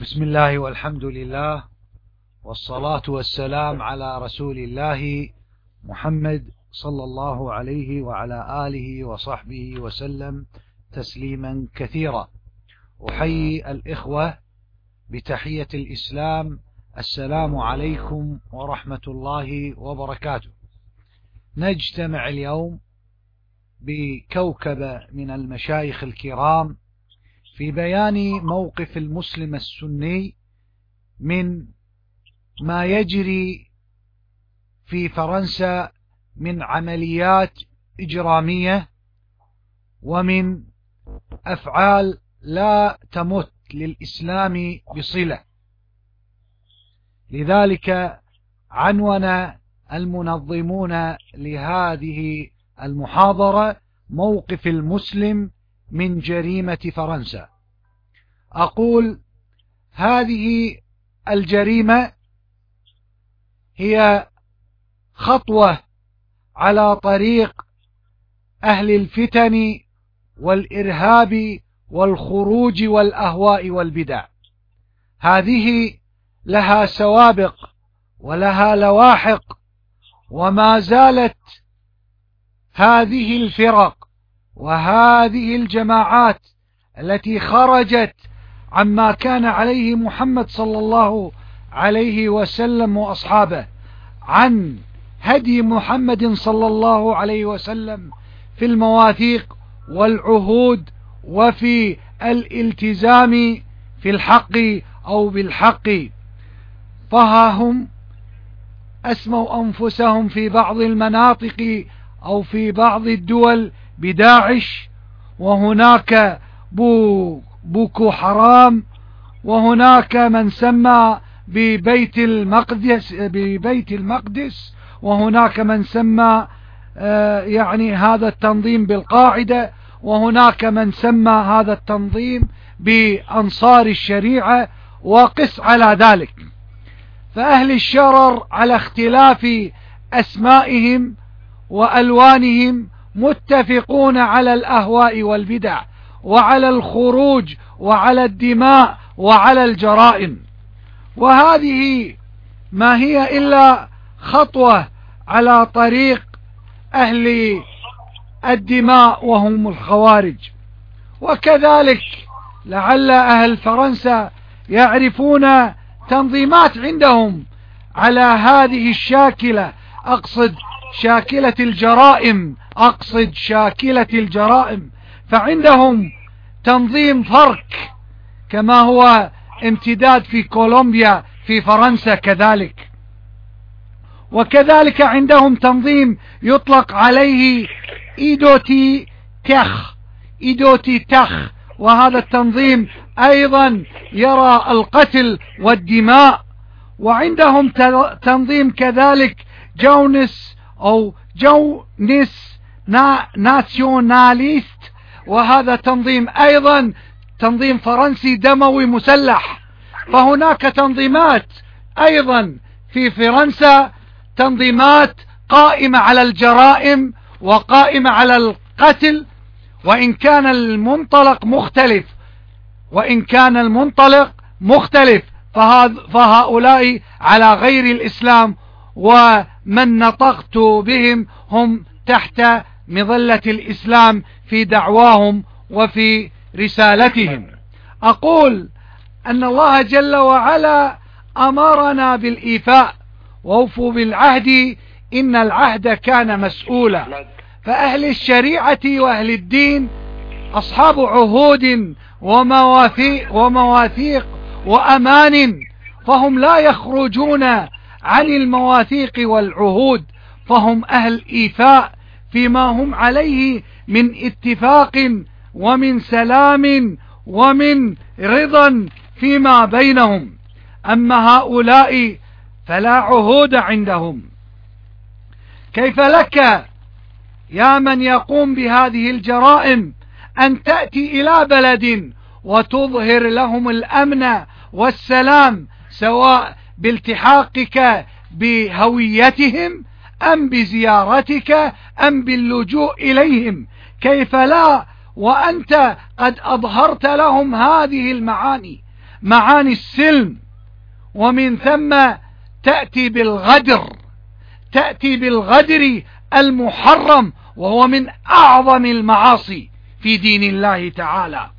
بسم الله والحمد لله والصلاة والسلام على رسول الله محمد صلى الله عليه وعلى آله وصحبه وسلم تسليما كثيرا أحيي الإخوة بتحية الإسلام السلام عليكم ورحمة الله وبركاته نجتمع اليوم بكوكب من المشايخ الكرام في بيان موقف المسلم السني من ما يجري في فرنسا من عمليات إجرامية ومن أفعال لا تمت للإسلام بصلة. لذلك عنون المنظمون لهذه المحاضرة موقف المسلم من جريمة فرنسا. أقول هذه الجريمة هي خطوة على طريق أهل الفتن والإرهاب والخروج والأهواء والبدع. هذه لها سوابق ولها لواحق وما زالت هذه الفرق وهذه الجماعات التي خرجت عما كان عليه محمد صلى الله عليه وسلم وأصحابه عن هدي محمد صلى الله عليه وسلم في المواثيق والعهود وفي الالتزام في الحق أو بالحق. فها هم أسموا أنفسهم في بعض المناطق أو في بعض الدول بداعش وهناك بو بوكو حرام وهناك من سمى ببيت المقدس ببيت المقدس وهناك من سمى آه، يعني هذا التنظيم بالقاعدة وهناك من سمى هذا التنظيم بأنصار الشريعة وقس على ذلك. فأهل الشرر على اختلاف أسمائهم وألوانهم متفقون على الأهواء والبدع وعلى الخروج وعلى الدماء وعلى الجرائم. وهذه ما هي إلا خطوة على طريق أهل الدماء وهم الخوارج. وكذلك لعل أهل فرنسا يعرفون تنظيمات عندهم على هذه الشاكلة. أقصد شاكلة الجرائم أقصد شاكلة الجرائم فعندهم تنظيم فرق كما هو امتداد في كولومبيا في فرنسا كذلك. وكذلك عندهم تنظيم يطلق عليه إيدوتي تخ إيدوتي تخ وهذا التنظيم أيضا يرى القتل والدماء. وعندهم تنظيم كذلك jeunesse أو jeunesse nationaliste وهذا تنظيم أيضا تنظيم فرنسي دموي مسلح. فهناك تنظيمات أيضا في فرنسا تنظيمات قائمة على الجرائم وقائمة على القتل وإن كان المنطلق مختلف وإن كان المنطلق مختلف فهؤلاء على غير الإسلام ومن نطقت بهم هم تحت مظلة الإسلام في دعواهم وفي رسالتهم. أقول أن الله جل وعلا أمرنا بالإيفاء ووفوا بالعهد إن العهد كان مسؤولا. فأهل الشريعة وأهل الدين أصحاب عهود ومواثيق, ومواثيق وأمان فهم لا يخرجون عن المواثيق والعهود فهم أهل إيفاء فيما هم عليه من اتفاق ومن سلام ومن رضا فيما بينهم. أما هؤلاء فلا عهود عندهم. كيف لك يا من يقوم بهذه الجرائم أن تأتي إلى بلد وتظهر لهم الأمن والسلام سواء بالتحاقك بهويتهم أم بزيارتك أم باللجوء إليهم. كيف لا؟ وأنت قد أظهرت لهم هذه المعاني معاني السلم. ومن ثم تأتي بالغدر تأتي بالغدر المحرم وهو من أعظم المعاصي في دين الله تعالى.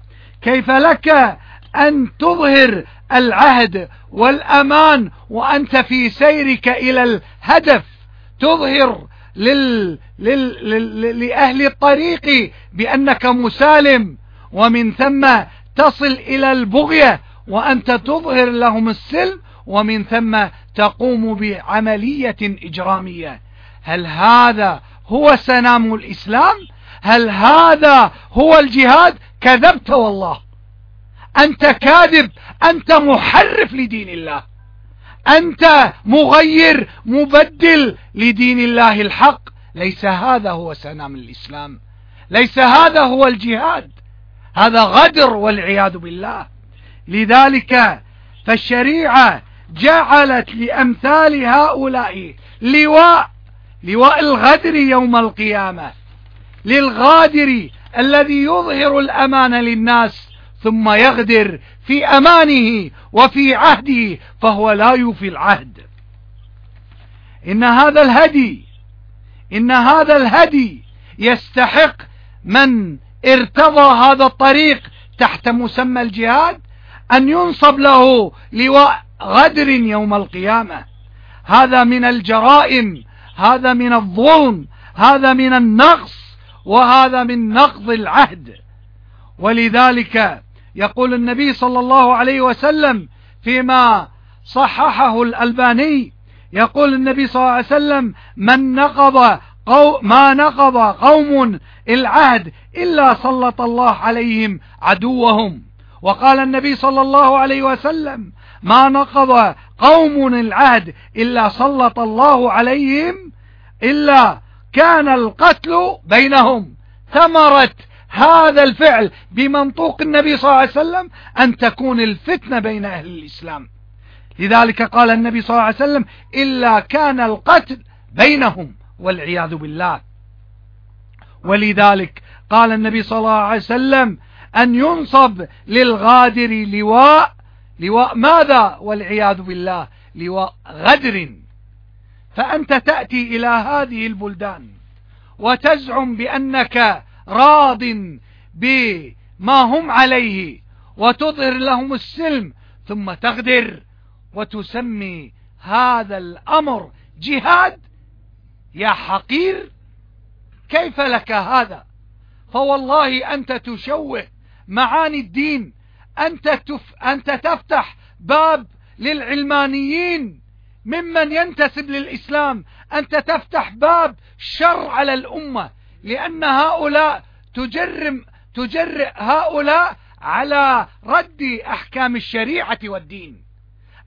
كيف لك أن تظهر العهد والأمان وأنت في سيرك إلى الهدف؟ تظهر لل... لل... لل... لأهل الطريق بأنك مسالم ومن ثم تصل إلى البغية وأنت تظهر لهم السلم ومن ثم تقوم بعملية إجرامية. هل هذا هو سنام الإسلام؟ هل هذا هو الجهاد؟ كذبت والله. أنت كاذب أنت محرف لدين الله. أنت مغير مبدل لدين الله الحق. ليس هذا هو سنام الإسلام. ليس هذا هو الجهاد. هذا غدر والعياذ بالله. لذلك فالشريعة جعلت لأمثال هؤلاء لواء لواء الغدر يوم القيامة للغادر الذي يظهر الأمان للناس ثم يغدر في أمانه وفي عهده فهو لا يوفي العهد. إن هذا الهدي إن هذا الهدي يستحق من ارتضى هذا الطريق تحت مسمى الجهاد أن ينصب له لواء غدر يوم القيامة. هذا من الجرائم هذا من الظلم هذا من النقص وهذا من نقض العهد. ولذلك يقول النبي صلى الله عليه وسلم فيما صححه الألباني يقول النبي صلى الله عليه وسلم من نقض قو ما نقض قوم العهد إلا سلط الله عليهم عدوهم. وقال النبي صلى الله عليه وسلم ما نقض قوم العهد إلا سلط الله عليهم إلا كان القتل بينهم ثمرة هذا الفعل بمنطوق النبي صلى الله عليه وسلم أن تكون الفتنة بين أهل الإسلام. لذلك قال النبي صلى الله عليه وسلم إلا كان القتل بينهم والعياذ بالله. ولذلك قال النبي صلى الله عليه وسلم أن ينصب للغادر لواء لواء ماذا؟ والعياذ بالله لواء غدر. فأنت تأتي إلى هذه البلدان وتزعم بأنك راض بما هم عليه وتظهر لهم السلم ثم تغدر وتسمي هذا الأمر جهاد. يا حقير كيف لك هذا؟ فوالله أنت تشوه معاني الدين أنت, تف أنت تفتح باب للعلمانيين ممن ينتسب للإسلام أنت تفتح باب شر على الأمة. لأن هؤلاء تجرم تجرئ هؤلاء على رد أحكام الشريعة والدين.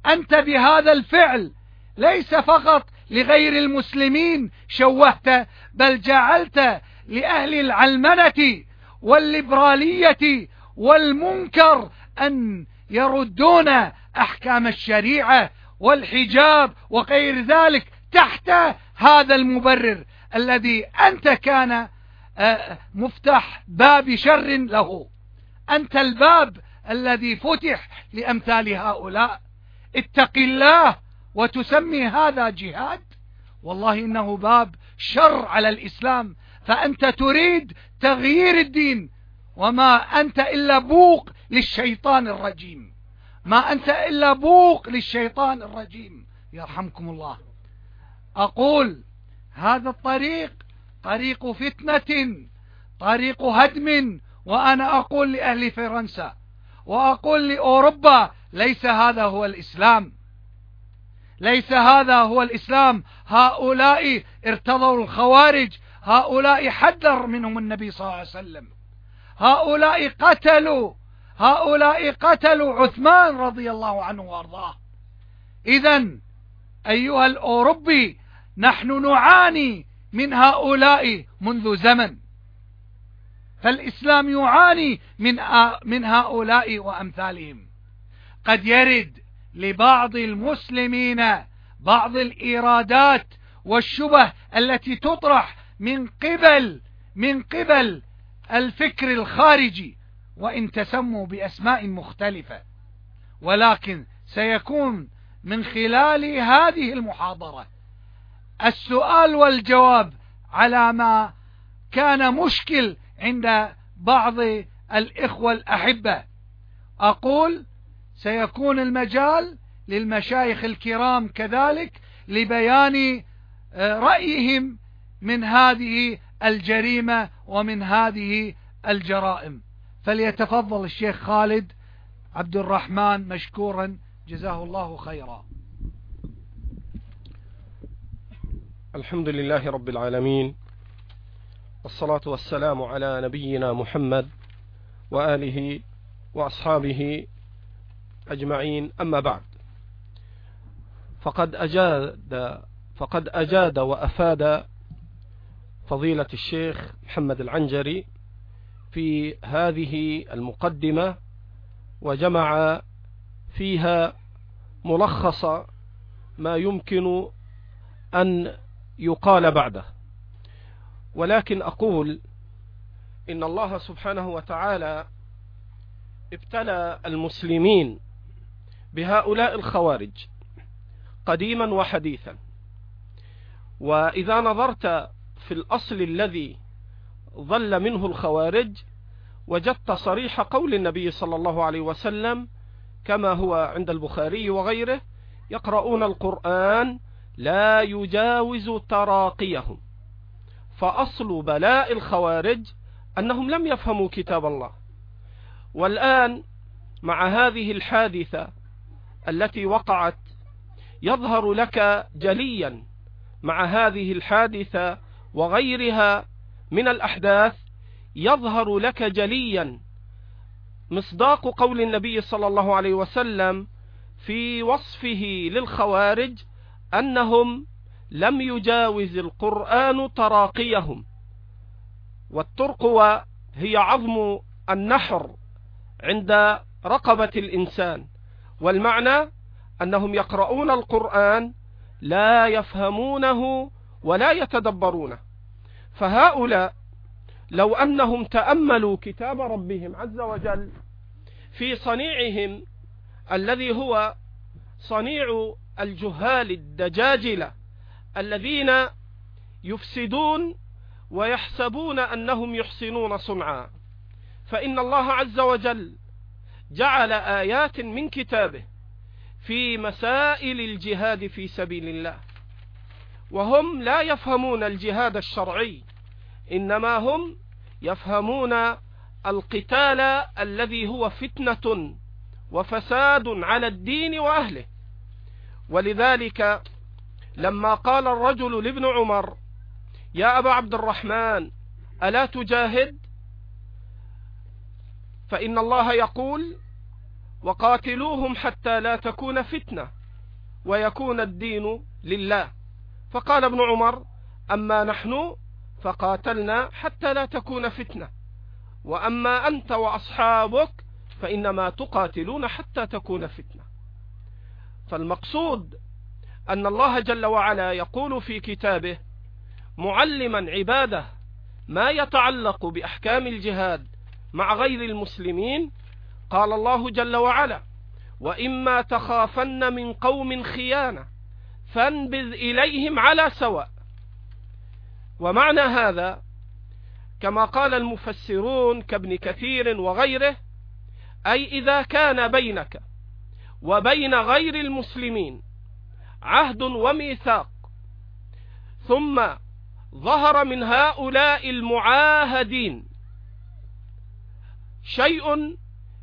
أنت بهذا الفعل ليس فقط لغير المسلمين شوهت بل جعلت لأهل العلمنة والليبرالية والمنكر أن يردون أحكام الشريعة والحجاب وغير ذلك تحت هذا المبرر. الذي أنت كان آه، مفتاح باب شر له. أنت الباب الذي فتح لأمثال هؤلاء. اتق الله وتسمي هذا جهاد. والله إنه باب شر على الإسلام. فأنت تريد تغيير الدين. وما أنت إلا بوق للشيطان الرجيم. ما أنت إلا بوق للشيطان الرجيم. يرحمكم الله. أقول هذا الطريق طريق فتنة طريق هدم وأنا أقول لأهل فرنسا وأقول لأوروبا ليس هذا هو الإسلام. ليس هذا هو الإسلام. هؤلاء ارتضوا الخوارج هؤلاء حذر منهم النبي صلى الله عليه وسلم. هؤلاء قتلوا هؤلاء قتلوا عثمان رضي الله عنه وأرضاه. اذا أيها الأوروبي نحن نعاني من هؤلاء منذ زمن. فالإسلام يعاني من من هؤلاء وأمثالهم. قد يرد لبعض المسلمين بعض الإيرادات والشبه التي تطرح من قبل من قبل الفكر الخارجي وإن تسموا بأسماء مختلفة. ولكن سيكون من خلال هذه المحاضرة السؤال والجواب على ما كان مشكل عند بعض الإخوة الأحبة. أقول سيكون المجال للمشايخ الكرام كذلك لبيان آه، رأيهم من هذه الجريمة ومن هذه الجرائم. فليتفضل الشيخ خالد عبد الرحمن مشكورا. جزاه الله خيرا. الحمد لله رب العالمين والصلاة والسلام على نبينا محمد وآله وأصحابه أجمعين أما بعد. فقد أجاد فقد أجاد وأفاد فضيلة الشيخ محمد العنجري في هذه المقدمة وجمع فيها ملخص ما يمكن أن يقال بعده. ولكن أقول إن الله سبحانه وتعالى ابتلى المسلمين بهؤلاء الخوارج قديما وحديثا. وإذا نظرت في الأصل الذي ظل منه الخوارج وجدت صريح قول النبي صلى الله عليه وسلم كما هو عند البخاري وغيره يقرؤون القرآن لا يجاوز تراقيهم. فأصل بلاء الخوارج أنهم لم يفهموا كتاب الله. والآن مع هذه الحادثة التي وقعت يظهر لك جليا مع هذه الحادثة وغيرها من الأحداث يظهر لك جليا مصداق قول النبي صلى الله عليه وسلم في وصفه للخوارج أنهم لم يجاوز القرآن تراقيهم. والترقوة هي عظم النحر عند رقبة الإنسان. والمعنى أنهم يقرؤون القرآن لا يفهمونه ولا يتدبرونه. فهؤلاء لو أنهم تأملوا كتاب ربهم عز وجل في صنيعهم الذي هو صنيع الجهال الدجاجلة الذين يفسدون ويحسبون أنهم يحسنون صنعا. فإن الله عز وجل جعل آيات من كتابه في مسائل الجهاد في سبيل الله. وهم لا يفهمون الجهاد الشرعي إنما هم يفهمون القتال الذي هو فتنة وفساد على الدين وأهله. ولذلك لما قال الرجل لابن عمر يا أبا عبد الرحمن ألا تجاهد؟ فإن الله يقول وقاتلوهم حتى لا تكون فتنة ويكون الدين لله. فقال ابن عمر أما نحن فقاتلنا حتى لا تكون فتنة وأما أنت وأصحابك فإنما تقاتلون حتى تكون فتنة. فالمقصود أن الله جل وعلا يقول في كتابه معلما عباده ما يتعلق بأحكام الجهاد مع غير المسلمين قال الله جل وعلا وإما تخافن من قوم خيانة فانبذ إليهم على سواء. ومعنى هذا كما قال المفسرون كابن كثير وغيره أي إذا كان بينك وبين غير المسلمين عهد وميثاق. ثم ظهر من هؤلاء المعاهدين شيء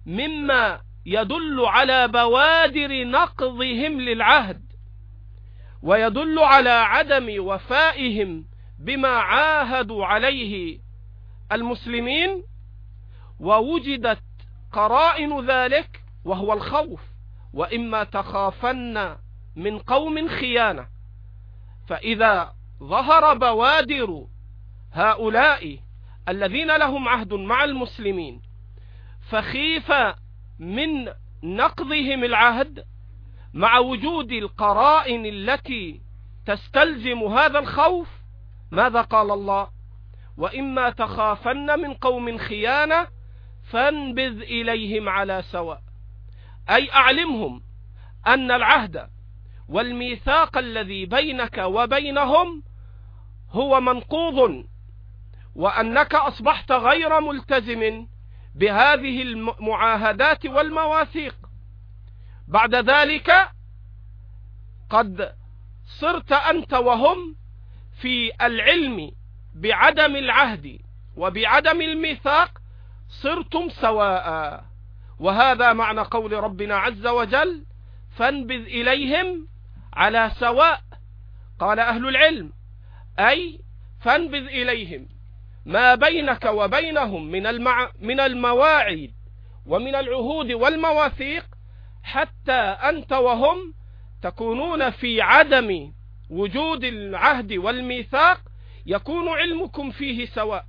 مما يدل على بوادر نقضهم للعهد ويدل على عدم وفائهم بما عاهدوا عليه المسلمين ووجدت قرائن ذلك وهو الخوف. وإما تخافن من قوم خيانة. فإذا ظهر بوادر هؤلاء الذين لهم عهد مع المسلمين فخيف من نقضهم العهد مع وجود القرائن التي تستلزم هذا الخوف ماذا قال الله؟ وإما تخافن من قوم خيانة فانبذ إليهم على سواء. أي أعلمهم أن العهد والميثاق الذي بينك وبينهم هو منقوض وأنك أصبحت غير ملتزم بهذه المعاهدات والمواثيق. بعد ذلك قد صرت أنت وهم في العلم بعدم العهد وبعدم الميثاق صرتم سواء. وهذا معنى قول ربنا عز وجل فانبذ إليهم على سواء قال أهل العلم أي فانبذ إليهم ما بينك وبينهم من, المع... من المواعيد ومن العهود والمواثيق حتى أنت وهم تكونون في عدم وجود العهد والميثاق يكون علمكم فيه سواء.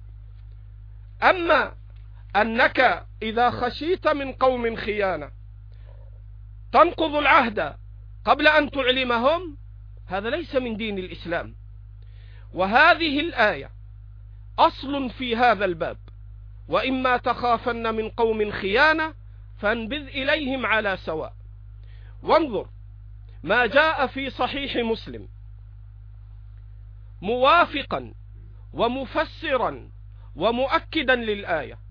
أما أنك إذا خشيت من قوم خيانة تنقض العهد قبل أن تعلمهم هذا ليس من دين الإسلام. وهذه الآية أصل في هذا الباب. وإما تخافن من قوم خيانة فانبذ إليهم على سواء. وانظر ما جاء في صحيح مسلم. موافقا ومفسرا ومؤكدا للآية.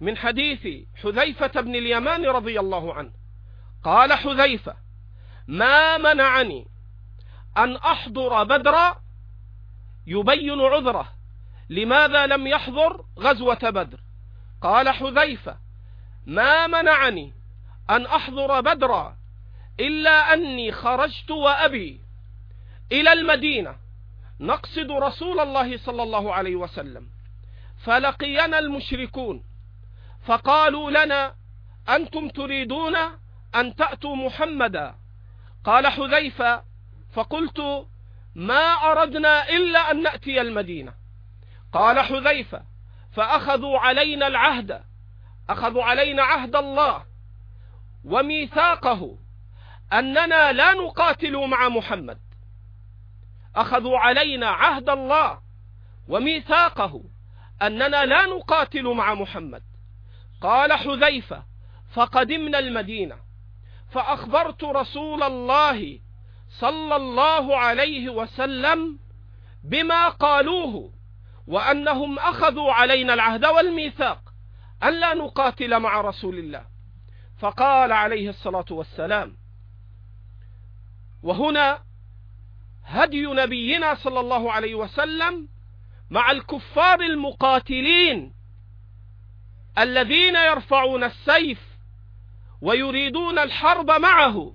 من حديث حذيفة بن اليمان رضي الله عنه. قال حذيفة ما منعني أن أحضر بدرا يبين عذره لماذا لم يحضر غزوة بدر؟ قال حذيفة ما منعني أن أحضر بدرا إلا أني خرجت وأبي إلى المدينة نقصد رسول الله صلى الله عليه وسلم فلقينا المشركون فقالوا لنا أنتم تريدون أن تأتوا محمدا؟ قال حذيفة فقلت ما أردنا إلا أن نأتي المدينة. قال حذيفة فأخذوا علينا العهد أخذوا علينا عهد الله وميثاقه أننا لا نقاتل مع محمد. أخذوا علينا عهد الله وميثاقه أننا لا نقاتل مع محمد. قال حذيفة فقدمنا المدينة فأخبرت رسول الله صلى الله عليه وسلم بما قالوه وأنهم أخذوا علينا العهد والميثاق أن لا نقاتل مع رسول الله. فقال عليه الصلاة والسلام وهنا هدي نبينا صلى الله عليه وسلم مع الكفار المقاتلين الذين يرفعون السيف ويريدون الحرب معه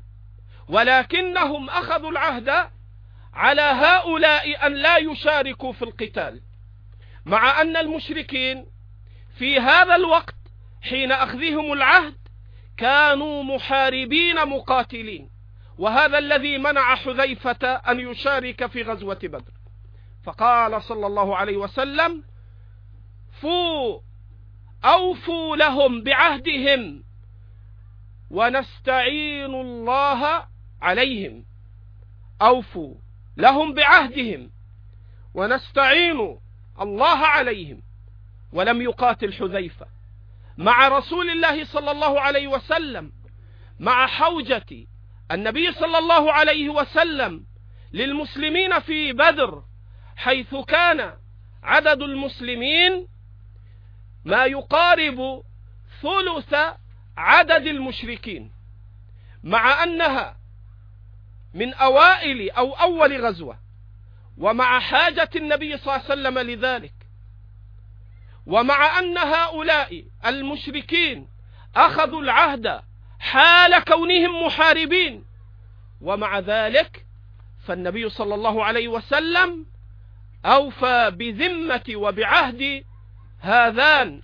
ولكنهم أخذوا العهد على هؤلاء أن لا يشاركوا في القتال. مع أن المشركين في هذا الوقت حين أخذهم العهد كانوا محاربين مقاتلين وهذا الذي منع حذيفة أن يشارك في غزوة بدر. فقال صلى الله عليه وسلم فو أوفوا لهم بعهدهم ونستعين الله عليهم. أوفوا لهم بعهدهم ونستعين الله عليهم. ولم يقاتل حذيفة. مع رسول الله صلى الله عليه وسلم مع حوجة النبي صلى الله عليه وسلم للمسلمين في بدر حيث كان عدد المسلمين ما يقارب ثلث عدد المشركين مع أنها من أوائل أو أول غزوة ومع حاجة النبي صلى الله عليه وسلم لذلك ومع أن هؤلاء المشركين أخذوا العهد حال كونهم محاربين ومع ذلك فالنبي صلى الله عليه وسلم أوفى بذمة وبعهد هذان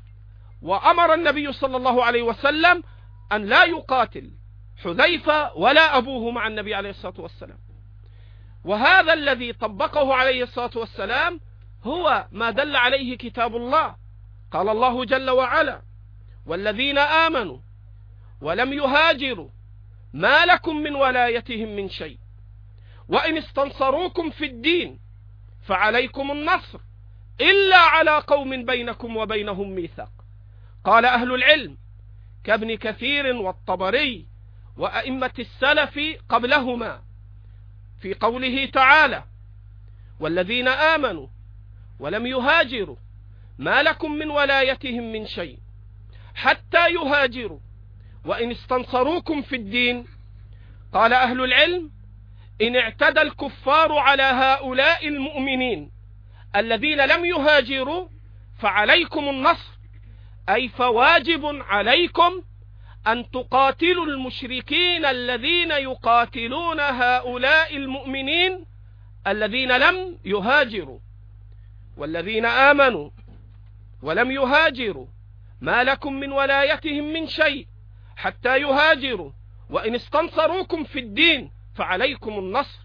وأمر النبي صلى الله عليه وسلم أن لا يقاتل حذيفة ولا أبوه مع النبي عليه الصلاة والسلام. وهذا الذي طبقه عليه الصلاة والسلام هو ما دل عليه كتاب الله. قال الله جل وعلا والذين آمنوا ولم يهاجروا ما لكم من ولايتهم من شيء. وإن استنصروكم في الدين فعليكم النصر. إلا على قوم بينكم وبينهم ميثاق. قال أهل العلم كابن كثير والطبري وأئمة السلف قبلهما في قوله تعالى والذين آمنوا ولم يهاجروا ما لكم من ولايتهم من شيء حتى يهاجروا وإن استنصروكم في الدين. قال أهل العلم إن اعتدى الكفار على هؤلاء المؤمنين الذين لم يهاجروا فعليكم النصر. أي فواجب عليكم أن تقاتلوا المشركين الذين يقاتلون هؤلاء المؤمنين الذين لم يهاجروا. والذين آمنوا ولم يهاجروا ما لكم من ولايتهم من شيء حتى يهاجروا. وإن استنصروكم في الدين فعليكم النصر.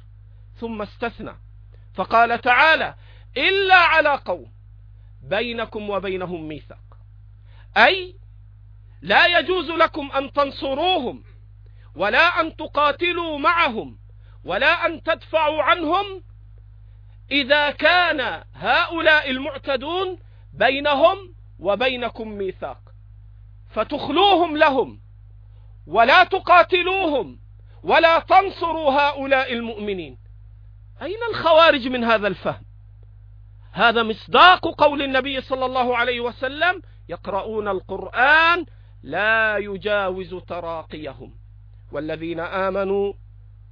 ثم استثنى. فقال تعالى إلا على قوم بينكم وبينهم ميثاق. أي لا يجوز لكم أن تنصروهم ولا أن تقاتلوا معهم ولا أن تدفعوا عنهم. إذا كان هؤلاء المعتدون بينهم وبينكم ميثاق فتخلوهم لهم ولا تقاتلوهم ولا تنصروا هؤلاء المؤمنين. أين الخوارج من هذا الفهم؟ هذا مصداق قول النبي صلى الله عليه وسلم يقرؤون القرآن لا يجاوز تراقيهم. والذين آمنوا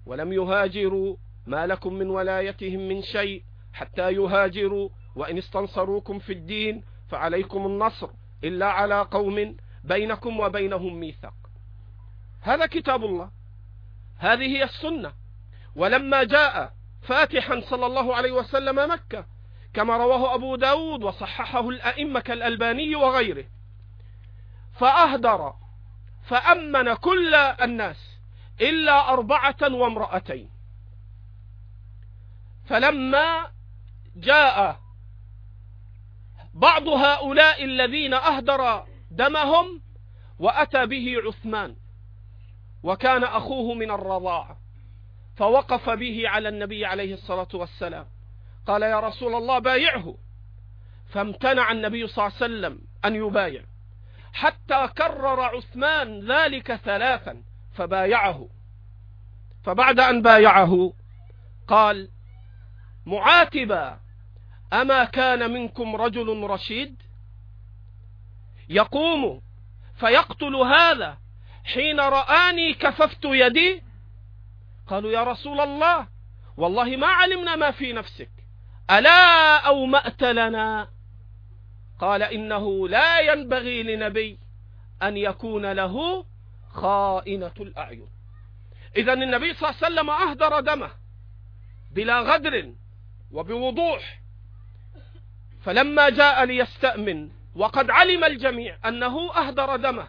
ولم يهاجروا ما لكم من ولايتهم من شيء حتى يهاجروا وإن استنصروكم في الدين فعليكم النصر إلا على قوم بينكم وبينهم ميثاق. هذا كتاب الله هذه هي السنة. ولما جاء فاتحا صلى الله عليه وسلم مكة كما رواه أبو داود وصححه الأئمة كالألباني وغيره. فأهدر فأمن كل الناس إلا أربعة وامرأتين. فلما جاء بعض هؤلاء الذين أهدر دمهم وأتى به عثمان وكان أخوه من الرضاعة فوقف به على النبي عليه الصلاة والسلام. قال يا رسول الله بايعه. فامتنع النبي صلى الله عليه وسلم أن يبايع. حتى كرر عثمان ذلك ثلاثا فبايعه. فبعد أن بايعه قال معاتبا أما كان منكم رجل رشيد؟ يقوم فيقتل هذا حين رآني كففت يدي. قالوا يا رسول الله والله ما علمنا ما في نفسك. ألا أومأت لنا؟ قال إنه لا ينبغي لنبي أن يكون له خائنة الأعين. إذا النبي صلى الله عليه وسلم أهدر دمه بلا غدر وبوضوح. فلما جاء ليستأمن وقد علم الجميع أنه أهدر دمه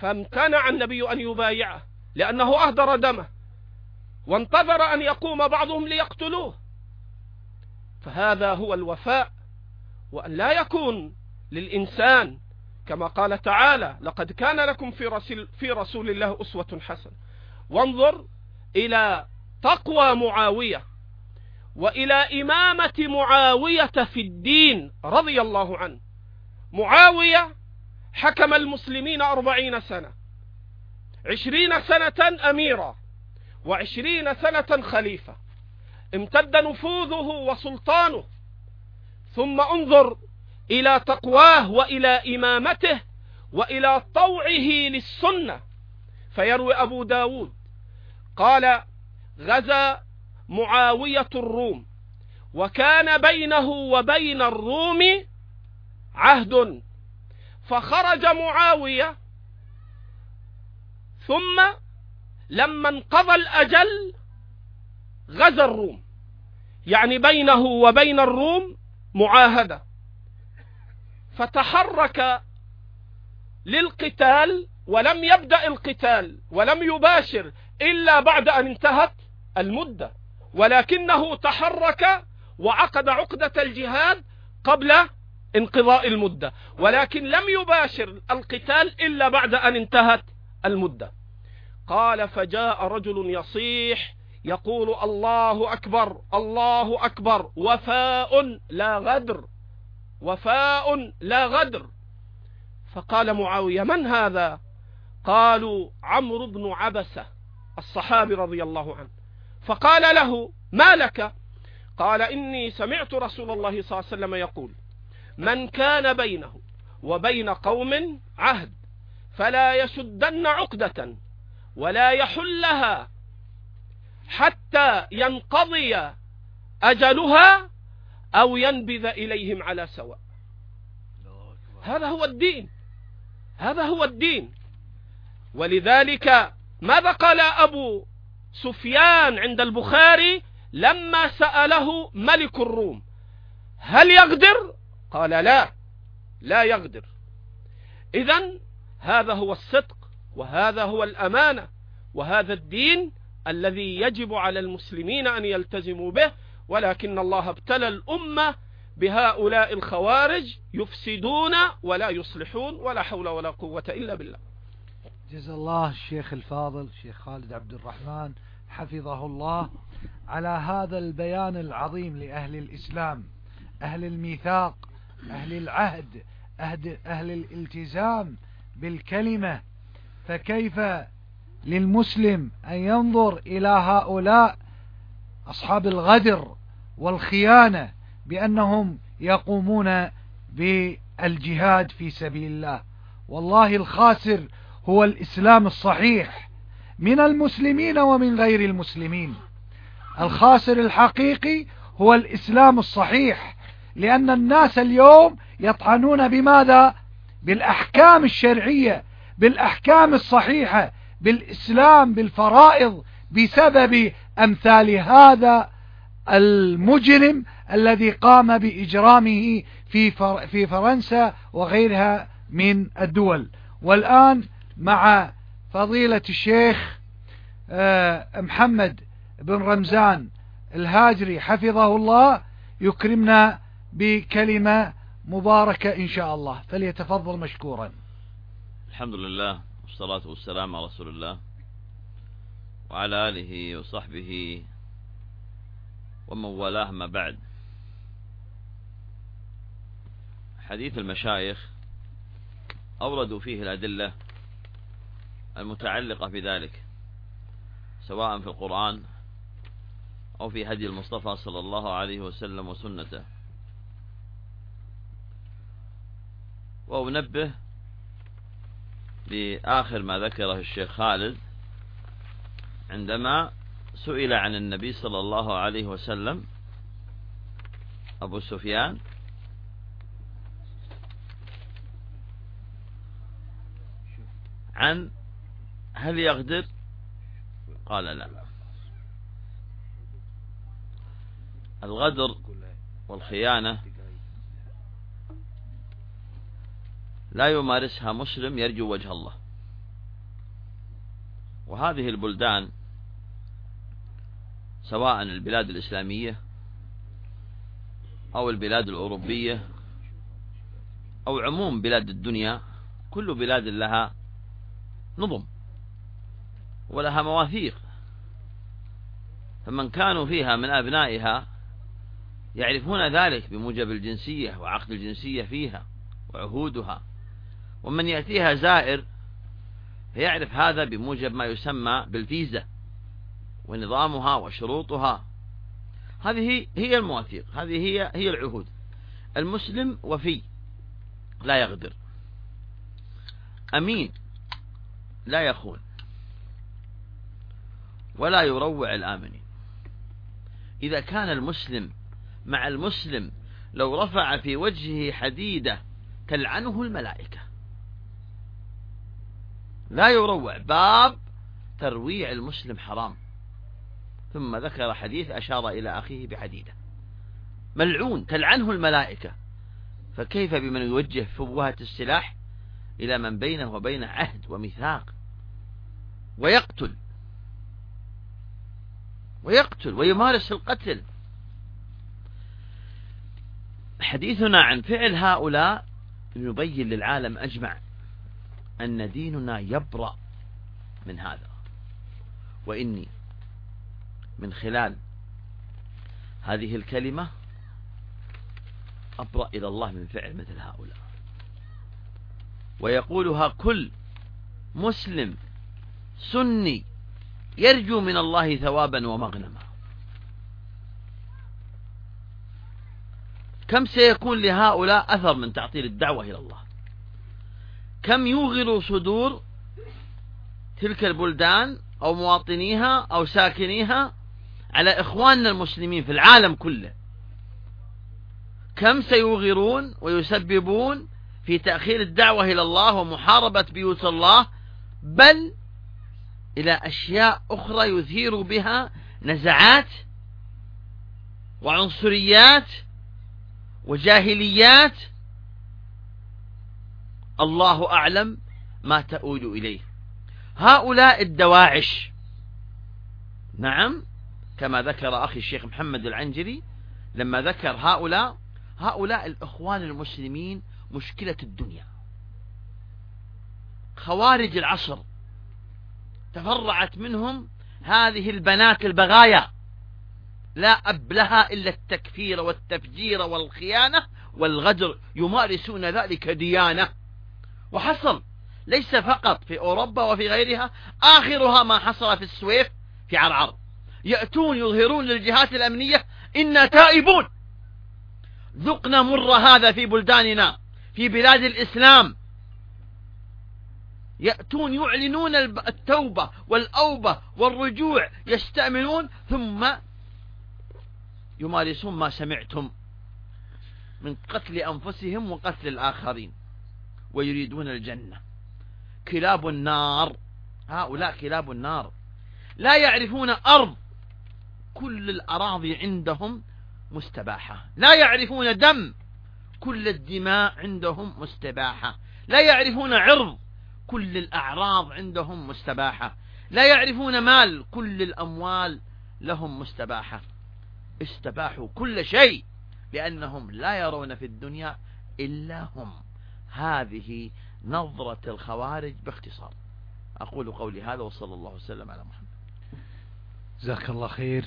فامتنع النبي أن يبايعه لأنه أهدر دمه وانتظر أن يقوم بعضهم ليقتلوه. فهذا هو الوفاء وأن لا يكون للإنسان كما قال تعالى لقد كان لكم في رسول, في رسول الله أسوة حسنة. وانظر إلى تقوى معاوية وإلى إمامة معاوية في الدين رضي الله عنه. معاوية حكم المسلمين أربعين سنة عشرين سنة أميرا وعشرين سنة خليفة. امتد نفوذه وسلطانه. ثم انظر إلى تقواه وإلى إمامته وإلى طوعه للسنة. فيروي أبو داود قال غزا معاوية الروم وكان بينه وبين الروم عهد. فخرج معاوية ثم لما انقضى الأجل غزا الروم. يعني بينه وبين الروم معاهدة. فتحرك للقتال ولم يبدأ القتال ولم يباشر إلا بعد أن انتهت المدة. ولكنه تحرك وعقد عقدة الجهاد قبل انقضاء المدة. ولكن لم يباشر القتال إلا بعد أن انتهت المدة. قال فجاء رجل يصيح يقول الله أكبر الله أكبر وفاء لا غدر وفاء لا غدر. فقال معاوية من هذا؟ قالوا عمرو بن عبسة الصحابي رضي الله عنه. فقال له ما لك؟ قال إني سمعت رسول الله صلى الله عليه وسلم يقول من كان بينه وبين قوم عهد فلا يشدن عقدة ولا يحلها حتى ينقضي أجلها أو ينبذ إليهم على سواء. هذا هو الدين. هذا هو الدين. ولذلك ماذا قال أبو سفيان عند البخاري لما سأله ملك الروم هل يقدر؟ قال لا لا يقدر. إذا هذا هو الصدق وهذا هو الأمانة وهذا الدين الذي يجب على المسلمين أن يلتزموا به ولكن الله ابتلى الأمة بهؤلاء الخوارج يفسدون ولا يصلحون ولا حول ولا قوة إلا بالله. جزا الله الشيخ الفاضل الشيخ خالد عبد الرحمن حفظه الله على هذا البيان العظيم لأهل الإسلام أهل الميثاق أهل العهد أهل الالتزام بالكلمة فكيف للمسلم أن ينظر إلى هؤلاء أصحاب الغدر والخيانة بأنهم يقومون بالجهاد في سبيل الله. والله الخاسر هو الإسلام الصحيح من المسلمين ومن غير المسلمين. الخاسر الحقيقي هو الإسلام الصحيح لأن الناس اليوم يطعنون بماذا؟ بالأحكام الشرعية بالأحكام الصحيحة بالإسلام بالفرائض بسبب أمثال هذا المجرم الذي قام بإجرامه في في فرنسا وغيرها من الدول. والآن مع فضيلة الشيخ آه، محمد بن رمزان الهاجري حفظه الله يكرمنا بكلمة مباركة إن شاء الله. فليتفضل مشكورا. الحمد لله. والصلاة والسلام على رسول الله وعلى آله وصحبه ومن والاه ما بعد. حديث المشايخ أوردوا فيه الأدلة المتعلقة بذلك سواء في القرآن أو في هدي المصطفى صلى الله عليه وسلم وسنته. وأنبه لآخر ما ذكره الشيخ خالد عندما سئل عن النبي صلى الله عليه وسلم أبو سفيان عن هل يقدر قال لا. الغدر والخيانة لا يمارسها مسلم يرجو وجه الله. وهذه البلدان سواء البلاد الإسلامية أو البلاد الأوروبية أو عموم بلاد الدنيا كل بلاد لها نظم ولها مواثيق. فمن كانوا فيها من أبنائها يعرفون ذلك بموجب الجنسية وعقد الجنسية فيها وعهودها. ومن يأتيها زائر يعرف هذا بموجب ما يسمى بالفيزا ونظامها وشروطها. هذه هي المواثيق هذه هي هي العهود. المسلم وفي لا يغدر. أمين لا يخون ولا يروع الآمنين. إذا كان المسلم مع المسلم لو رفع في وجهه حديدة تلعنه الملائكة. لا يروع. باب ترويع المسلم حرام. ثم ذكر حديث أشار إلى أخيه بحديدة. ملعون تلعنه الملائكة. فكيف بمن يوجه فوهة السلاح إلى من بينه وبين عهد وميثاق؟ ويقتل. ويقتل ويمارس القتل. حديثنا عن فعل هؤلاء يبين للعالم أجمع. أن ديننا يبرأ من هذا. وإني من خلال هذه الكلمة أبرأ إلى الله من فعل مثل هؤلاء. ويقولها كل مسلم سني يرجو من الله ثوابا ومغنما. كم سيكون لهؤلاء أثر من تعطيل الدعوة إلى الله؟ كم يوغل صدور تلك البلدان أو مواطنيها أو ساكنيها على إخواننا المسلمين في العالم كله؟ كم سيوغرون ويسببون في تأخير الدعوة إلى الله ومحاربة بيوت الله بل إلى أشياء أخرى يثير بها نزعات وعنصريات وجاهليات الله أعلم ما تؤول إليه. هؤلاء الدواعش نعم كما ذكر أخي الشيخ محمد العنجري لما ذكر هؤلاء هؤلاء الإخوان المسلمين مشكلة الدنيا. خوارج العصر تفرعت منهم هذه البنات البغايا لا أب لها إلا التكفير والتفجير والخيانة والغدر يمارسون ذلك ديانة. وحصل. ليس فقط في أوروبا وفي غيرها آخرها ما حصل في السويف في عرعر. يأتون يظهرون للجهات الأمنية إنا تائبون. ذقنا مر هذا في بلداننا في بلاد الإسلام. يأتون يعلنون التوبة والأوبة والرجوع يستأمنون ثم يمارسون ما سمعتم من قتل أنفسهم وقتل الآخرين. ويريدون الجنة. كلاب النار هؤلاء كلاب النار لا يعرفون أرض. كل الأراضي عندهم مستباحة. لا يعرفون دم كل الدماء عندهم مستباحة. لا يعرفون عرض كل الأعراض عندهم مستباحة. لا يعرفون مال كل الأموال لهم مستباحة. استباحوا كل شيء لأنهم لا يرون في الدنيا إلا هم. هذه نظرة الخوارج باختصار. أقول قولي هذا وصلى الله وسلم على محمد. جزاك الله خير.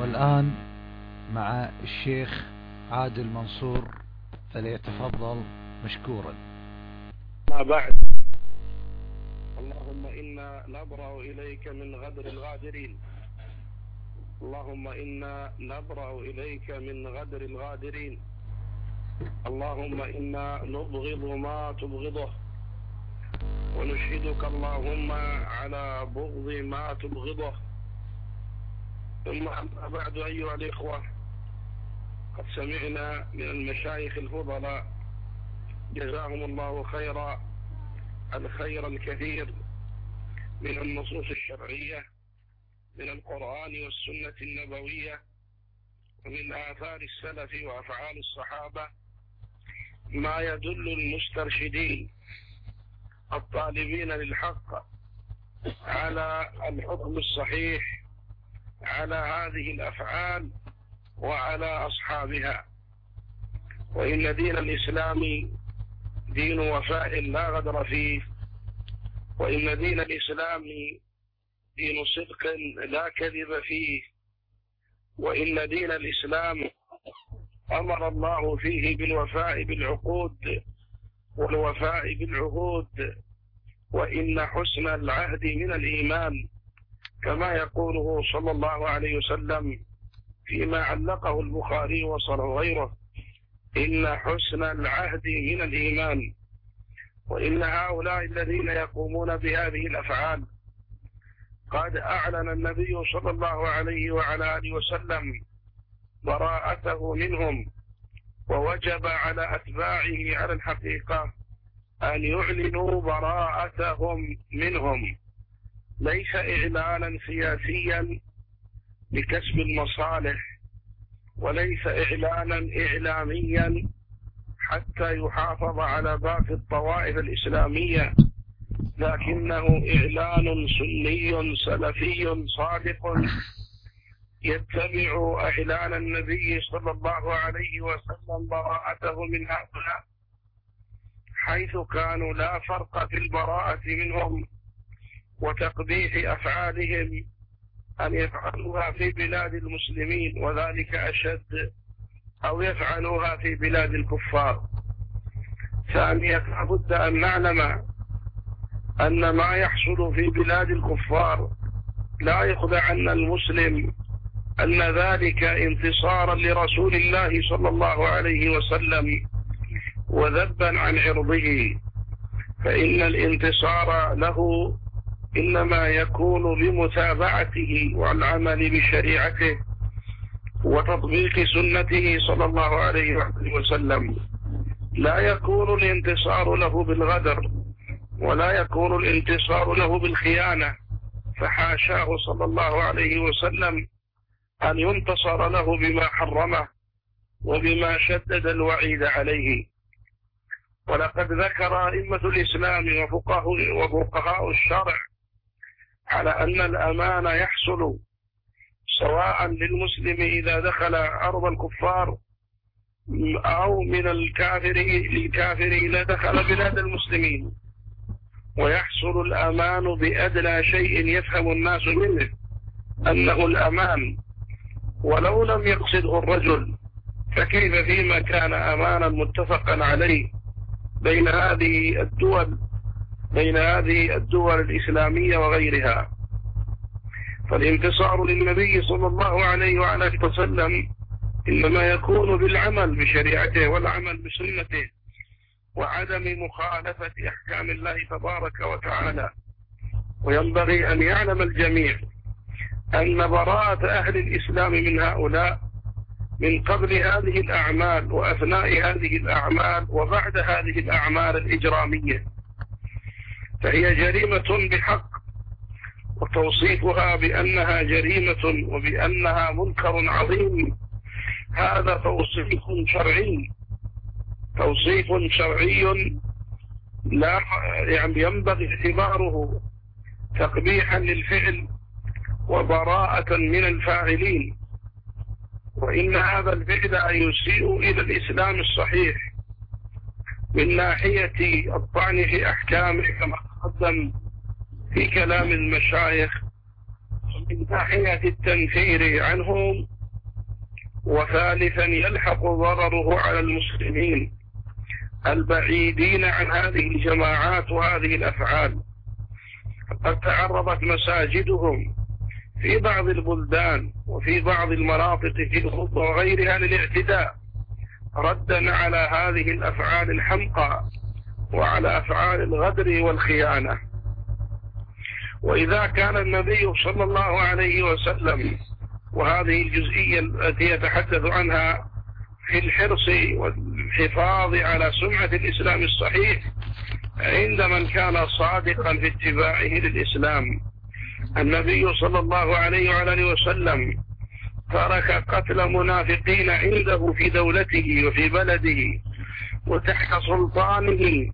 والآن مع الشيخ عادل منصور فليتفضل مشكورا. ما بعد. اللهم إنا نبرأ إليك من غدر الغادرين. اللهم إنا نبرأ إليك من غدر الغادرين. اللهم إنا نبغض ما تبغضه ونشهدك اللهم على بغض ما تبغضه. ثم أما بعد أيها الإخوة قد سمعنا من المشايخ الفضلاء جزاهم الله خيرا الخير الكثير من النصوص الشرعية من القرآن والسنة النبوية ومن آثار السلف وأفعال الصحابة ما يدل المسترشدين الطالبين للحق على الحكم الصحيح على هذه الأفعال وعلى أصحابها. وإن دين الإسلام دين وفاء لا غدر فيه. وإن دين الإسلام دين صدق لا كذب فيه. وإن دين الإسلام أمر الله فيه بالوفاء بالعقود والوفاء بالعهود وإن حسن العهد من الإيمان كما يقوله صلى الله عليه وسلم فيما علقه البخاري وصله غيره إن حسن العهد من الإيمان وإن هؤلاء الذين يقومون بهذه الأفعال قد أعلن النبي صلى الله عليه وعلى آله وسلم براءته منهم ووجب على أتباعه على الحقيقة أن يعلنوا براءتهم منهم. ليس إعلانا سياسيا لكسب المصالح وليس إعلانا إعلاميا حتى يحافظ على باقي الطوائف الإسلامية لكنه إعلان سني سلفي صادق يتبع إعلان النبي صلى الله عليه وسلم براءته من هؤلاء حيث كانوا لا فرق في البراءة منهم وتقبيح أفعالهم أن يفعلوها في بلاد المسلمين وذلك أشد أو يفعلوها في بلاد الكفار. ثانيا لابد أن نعلم أن ما يحصل في بلاد الكفار لا يخدعن المسلم أن ذلك انتصارا لرسول الله صلى الله عليه وسلم وذبا عن عرضه. فإن الانتصار له إنما يكون بمتابعته والعمل بشريعته وتطبيق سنته صلى الله عليه وسلم. لا يكون الانتصار له بالغدر ولا يكون الانتصار له بالخيانة فحاشاه صلى الله عليه وسلم أن ينتصر له بما حرمه وبما شدد الوعيد عليه. ولقد ذكر أئمة الإسلام وفقهاء وفقهاء الشرع على أن الأمان يحصل سواء للمسلم إذا دخل أرض الكفار أو من الكافر للكافر إذا دخل بلاد المسلمين. ويحصل الأمان بأدنى شيء يفهم الناس منه أنه الأمان. ولو لم يقصده الرجل فكيف فيما كان أمانا متفقا عليه بين هذه الدول بين هذه الدول الإسلامية وغيرها؟ فالانتصار للنبي صلى الله عليه وعلى وسلم إنما يكون بالعمل بشريعته والعمل بسنته وعدم مخالفة أحكام الله تبارك وتعالى. وينبغي أن يعلم الجميع أن براءة أهل الإسلام من هؤلاء من قبل هذه الأعمال وأثناء هذه الأعمال وبعد هذه الأعمال الإجرامية. فهي جريمة بحق وتوصيفها بأنها جريمة وبأنها منكر عظيم. هذا توصيف شرعي توصيف شرعي لا يعني ينبغي اعتباره تقبيحا للفعل وبراءة من الفاعلين. وإن هذا الفعل يسيء إلى الإسلام الصحيح من ناحية الطعن في أحكامه كما تقدم في كلام المشايخ ومن ناحية التنفير عنهم وثالثا يلحق ضرره على المسلمين البعيدين عن هذه الجماعات وهذه الأفعال. قد تعرضت مساجدهم في بعض البلدان وفي بعض المناطق في الخطة وغيرها للاعتداء. ردا على هذه الأفعال الحمقى وعلى أفعال الغدر والخيانة. وإذا كان النبي صلى الله عليه وسلم وهذه الجزئية التي يتحدث عنها في الحرص والحفاظ على سمعة الإسلام الصحيح عند من كان صادقا في اتباعه للإسلام النبي صلى الله عليه وعلى وسلم ترك قتل منافقين عنده في دولته وفي بلده وتحت سلطانه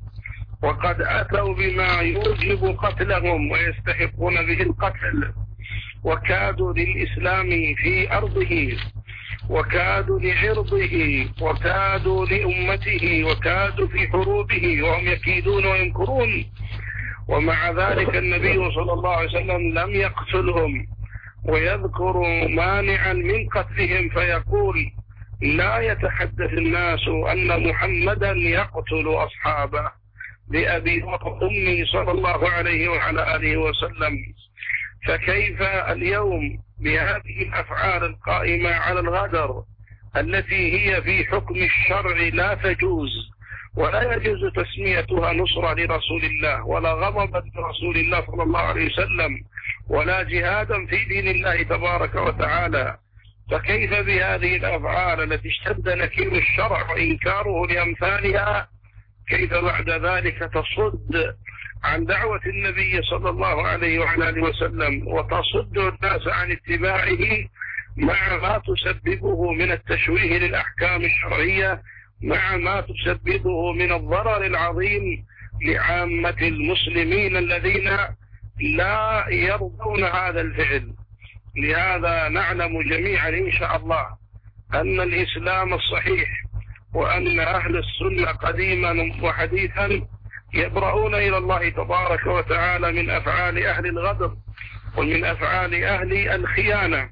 وقد أتوا بما يوجب قتلهم ويستحقون به القتل وكادوا للإسلام في أرضه وكادوا لعرضه وكادوا لأمته وكادوا في حروبه وهم يكيدون وينكرون ومع ذلك النبي صلى الله عليه وسلم لم يقتلهم ويذكر مانعا من قتلهم فيقول لا يتحدث الناس أن محمدا يقتل أصحابه بأبي وأمي صلى الله عليه وعلى آله وسلم. فكيف اليوم بهذه الأفعال القائمة على الغدر التي هي في حكم الشرع لا تجوز؟ ولا يجوز تسميتها نصرة لرسول الله ولا غضبا لرسول الله صلى الله عليه وسلم ولا جهادا في دين الله تبارك وتعالى. فكيف بهذه الأفعال التي اشتد نكير الشرع وإنكاره لأمثالها؟ كيف بعد ذلك تصد عن دعوة النبي صلى الله عليه وعلى آله وسلم وتصد الناس عن اتباعه مع ما تسببه من التشويه للأحكام الشرعية مع ما تسببه من الضرر العظيم لعامة المسلمين الذين لا يرضون هذا الفعل. لهذا نعلم جميعا إن شاء الله أن الإسلام الصحيح وأن أهل السنة قديما وحديثا يبرؤون إلى الله تبارك وتعالى من أفعال أهل الغدر ومن أفعال أهل الخيانة.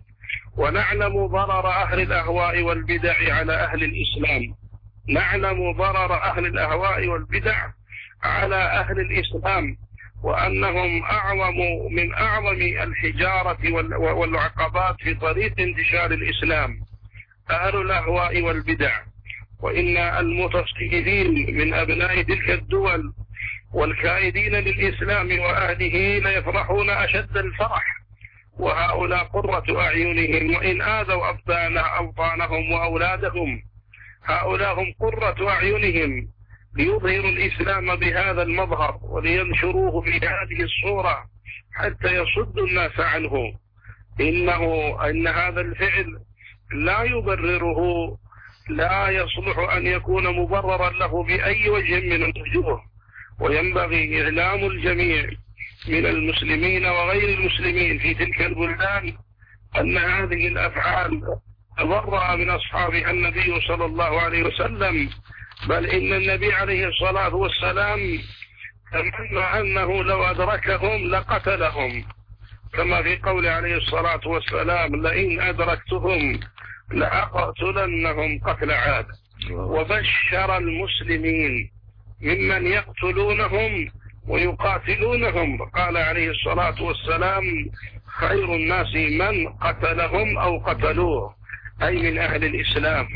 ونعلم ضرر أهل الأهواء والبدع على أهل الإسلام. نعلم ضرر أهل الأهواء والبدع على أهل الإسلام وأنهم أعظم من أعظم الحجارة والعقبات في طريق انتشار الإسلام. أهل الأهواء والبدع. وإن المتصدقين من أبناء تلك الدول والكائدين للإسلام وأهله ليفرحون أشد الفرح. وهؤلاء قرة أعينهم وإن آذوا أبطانهم وأولادهم هؤلاء هم قرة أعينهم ليظهروا الإسلام بهذا المظهر ولينشروه بهذه الصورة حتى يصدوا الناس عنه. إنه إن هذا الفعل لا يبرره لا يصلح أن يكون مبررا له بأي وجه من الوجوه. وينبغي إعلام الجميع من المسلمين وغير المسلمين في تلك البلدان أن هذه الأفعال تبرأ من أصحابها النبي صلى الله عليه وسلم بل إن النبي عليه الصلاة والسلام تمنى أنه لو أدركهم لقتلهم. كما في قول عليه الصلاة والسلام لئن أدركتهم لأقتلنهم قتل عاد. وبشر المسلمين ممن يقتلونهم ويقاتلونهم. قال عليه الصلاة والسلام خير الناس من قتلهم أو قتلوه. أي من أهل الإسلام.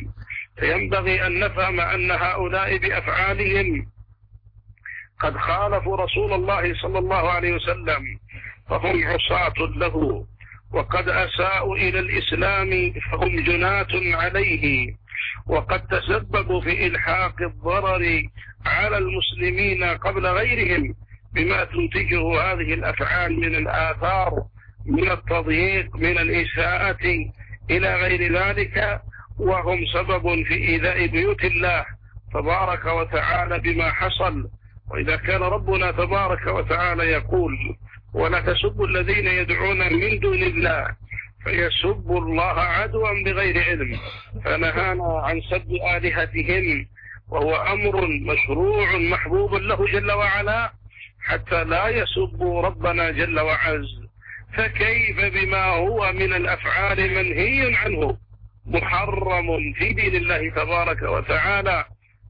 فينبغي أن نفهم أن هؤلاء بأفعالهم قد خالفوا رسول الله صلى الله عليه وسلم فهم عصاة له وقد أساءوا إلى الإسلام فهم جناة عليه وقد تسببوا في إلحاق الضرر على المسلمين قبل غيرهم بما تنتجه هذه الأفعال من الآثار من التضييق من الإساءة إلى غير ذلك وهم سبب في إيذاء بيوت الله تبارك وتعالى بما حصل. وإذا كان ربنا تبارك وتعالى يقول ولا تسبوا الذين يدعون من دون الله فيسبوا الله عدوا بغير علم. فنهانا عن سب آلهتهم وهو أمر مشروع محبوب له جل وعلا حتى لا يسبوا ربنا جل وعز. فكيف بما هو من الأفعال منهي عنه محرم في دين الله تبارك وتعالى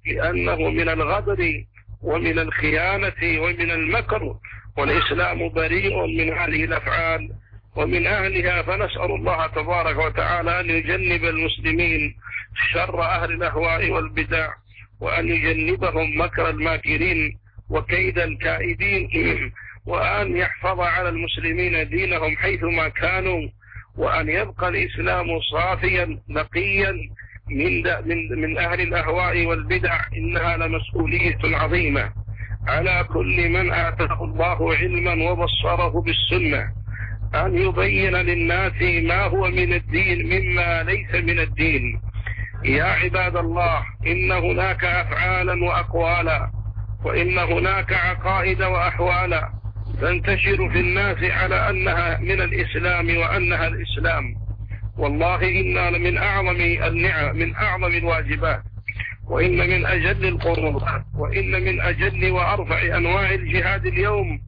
لأنه من الغدر ومن الخيانة ومن المكر والإسلام بريء من هذه الأفعال ومن أهلها فنسأل الله تبارك وتعالى أن يجنب المسلمين شر أهل الأهواء والبدع وأن يجنبهم مكر الماكرين وكيد الكائدين وأن يحفظ على المسلمين دينهم حيثما كانوا وأن يبقى الإسلام صافيا نقيا من, من, من أهل الأهواء والبدع إنها لمسؤولية عظيمة. على كل من آتاه الله علما وبصره بالسنة. أن يبين للناس ما هو من الدين مما ليس من الدين. يا عباد الله إن هناك أفعالا وأقوالا وإن هناك عقائد وأحوالا. تنتشر في الناس على أنها من الإسلام وأنها الإسلام. والله إنا من أعظم النعم من أعظم الواجبات. وإن من أجل القربات وإن من أجل وأرفع أنواع الجهاد اليوم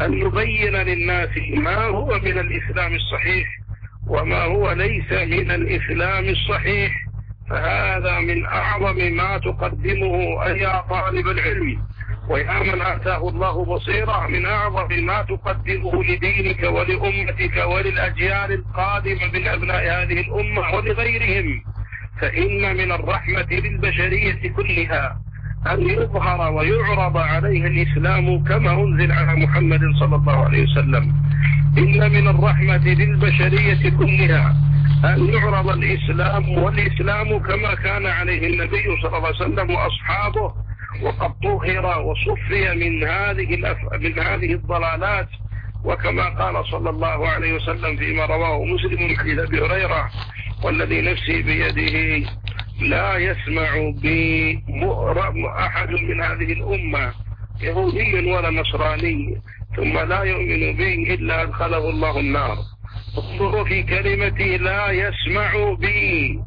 أن نبين للناس ما هو من الإسلام الصحيح وما هو ليس من الإسلام الصحيح. فهذا من أعظم ما تقدمه أي طالب العلم. ويا من آتاه الله بصيرة من أعظم ما تقدمه لدينك ولأمتك وللأجيال القادمة من أبناء هذه الأمة ولغيرهم. فإن من الرحمة للبشرية كلها أن يظهر ويعرض عليها الإسلام كما أنزل على محمد صلى الله عليه وسلم. إن من الرحمة للبشرية كلها أن يعرض الإسلام والإسلام كما كان عليه النبي صلى الله عليه وسلم وأصحابه وقد طهر وصفي من هذه. من هذه الضلالات وكما قال صلى الله عليه وسلم فيما رواه مسلم من حديث أبي هريرة والذي نفسي بيده لا يسمع بي أحد من هذه الأمة يهودي ولا نصراني ثم لا يؤمن بي إلا أدخله الله النار انظروا في كلمتي لا يسمع بي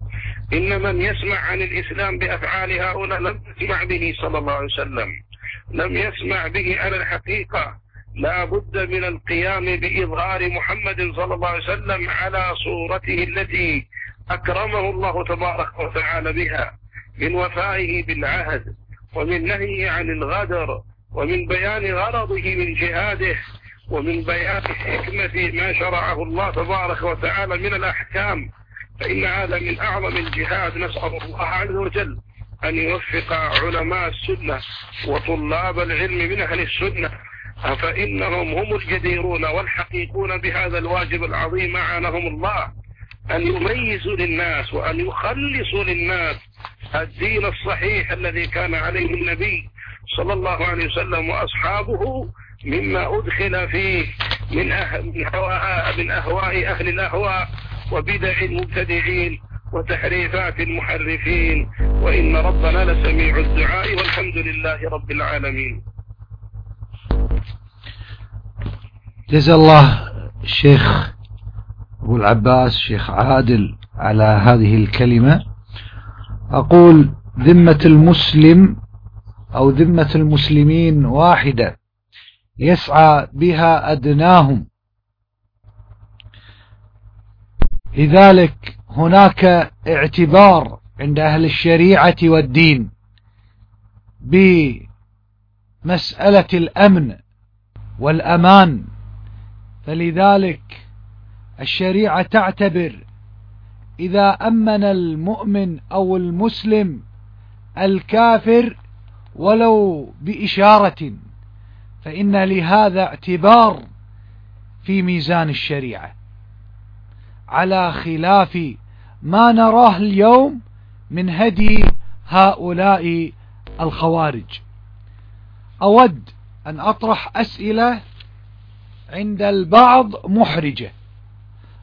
إن من يسمع عن الإسلام بأفعال هؤلاء لم يسمع به صلى الله عليه وسلم. لم يسمع به على الحقيقة. لا بد من القيام بإظهار محمد صلى الله عليه وسلم على صورته التي أكرمه الله تبارك وتعالى بها. من وفائه بالعهد ومن نهيه عن الغدر ومن بيان غرضه من جهاده ومن بيان حكمة ما شرعه الله تبارك وتعالى من الأحكام. فإن هذا من أعظم الجهاد نسأل الله عز وجل أن يوفق علماء السنة وطلاب العلم من أهل السنة. فإنهم هم الجديرون والحقيقون بهذا الواجب العظيم أعانهم الله. أن يميزوا للناس وأن يخلصوا للناس الدين الصحيح الذي كان عليه النبي صلى الله عليه وسلم وأصحابه مما أدخل فيه من, أه أهواء من أهواء أهل الأهواء. وبدع المبتدعين وتحريفات المحرفين وإن ربنا لسميع الدعاء والحمد لله رب العالمين. جزا الله الشيخ أبو العباس شيخ عادل على هذه الكلمة. أقول ذمة المسلم أو ذمة المسلمين واحدة يسعى بها أدناهم لذلك هناك اعتبار عند أهل الشريعة والدين بمسألة الأمن والأمان فلذلك الشريعة تعتبر إذا أمن المؤمن أو المسلم الكافر ولو بإشارة فإن لهذا اعتبار في ميزان الشريعة. على خلاف ما نراه اليوم من هدي هؤلاء الخوارج. أود أن أطرح أسئلة عند البعض محرجة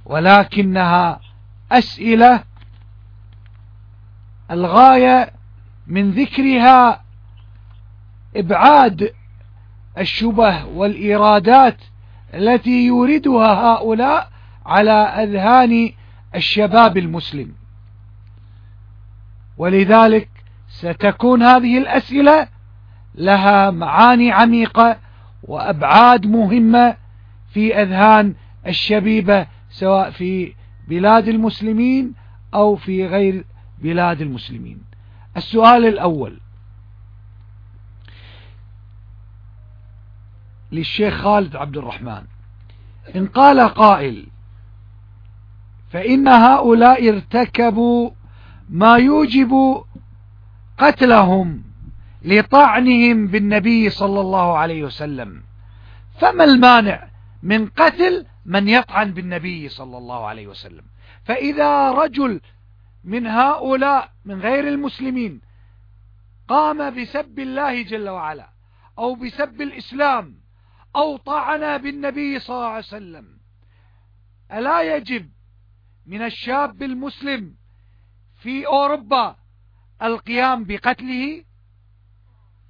ولكنها أسئلة الغاية من ذكرها إبعاد الشبه والإيرادات التي يوردها هؤلاء على أذهان الشباب المسلم. ولذلك ستكون هذه الأسئلة لها معاني عميقة وأبعاد مهمة في أذهان الشبيبة سواء في بلاد المسلمين أو في غير بلاد المسلمين. السؤال الأول. للشيخ خالد عبد الرحمن. إن قال قائل فإن هؤلاء ارتكبوا ما يوجب قتلهم لطعنهم بالنبي صلى الله عليه وسلم. فما المانع من قتل من يطعن بالنبي صلى الله عليه وسلم؟ فإذا رجل من هؤلاء من غير المسلمين قام بسب الله جل وعلا أو بسب الإسلام أو طعن بالنبي صلى الله عليه وسلم ألا يجب من الشاب المسلم في أوروبا القيام بقتله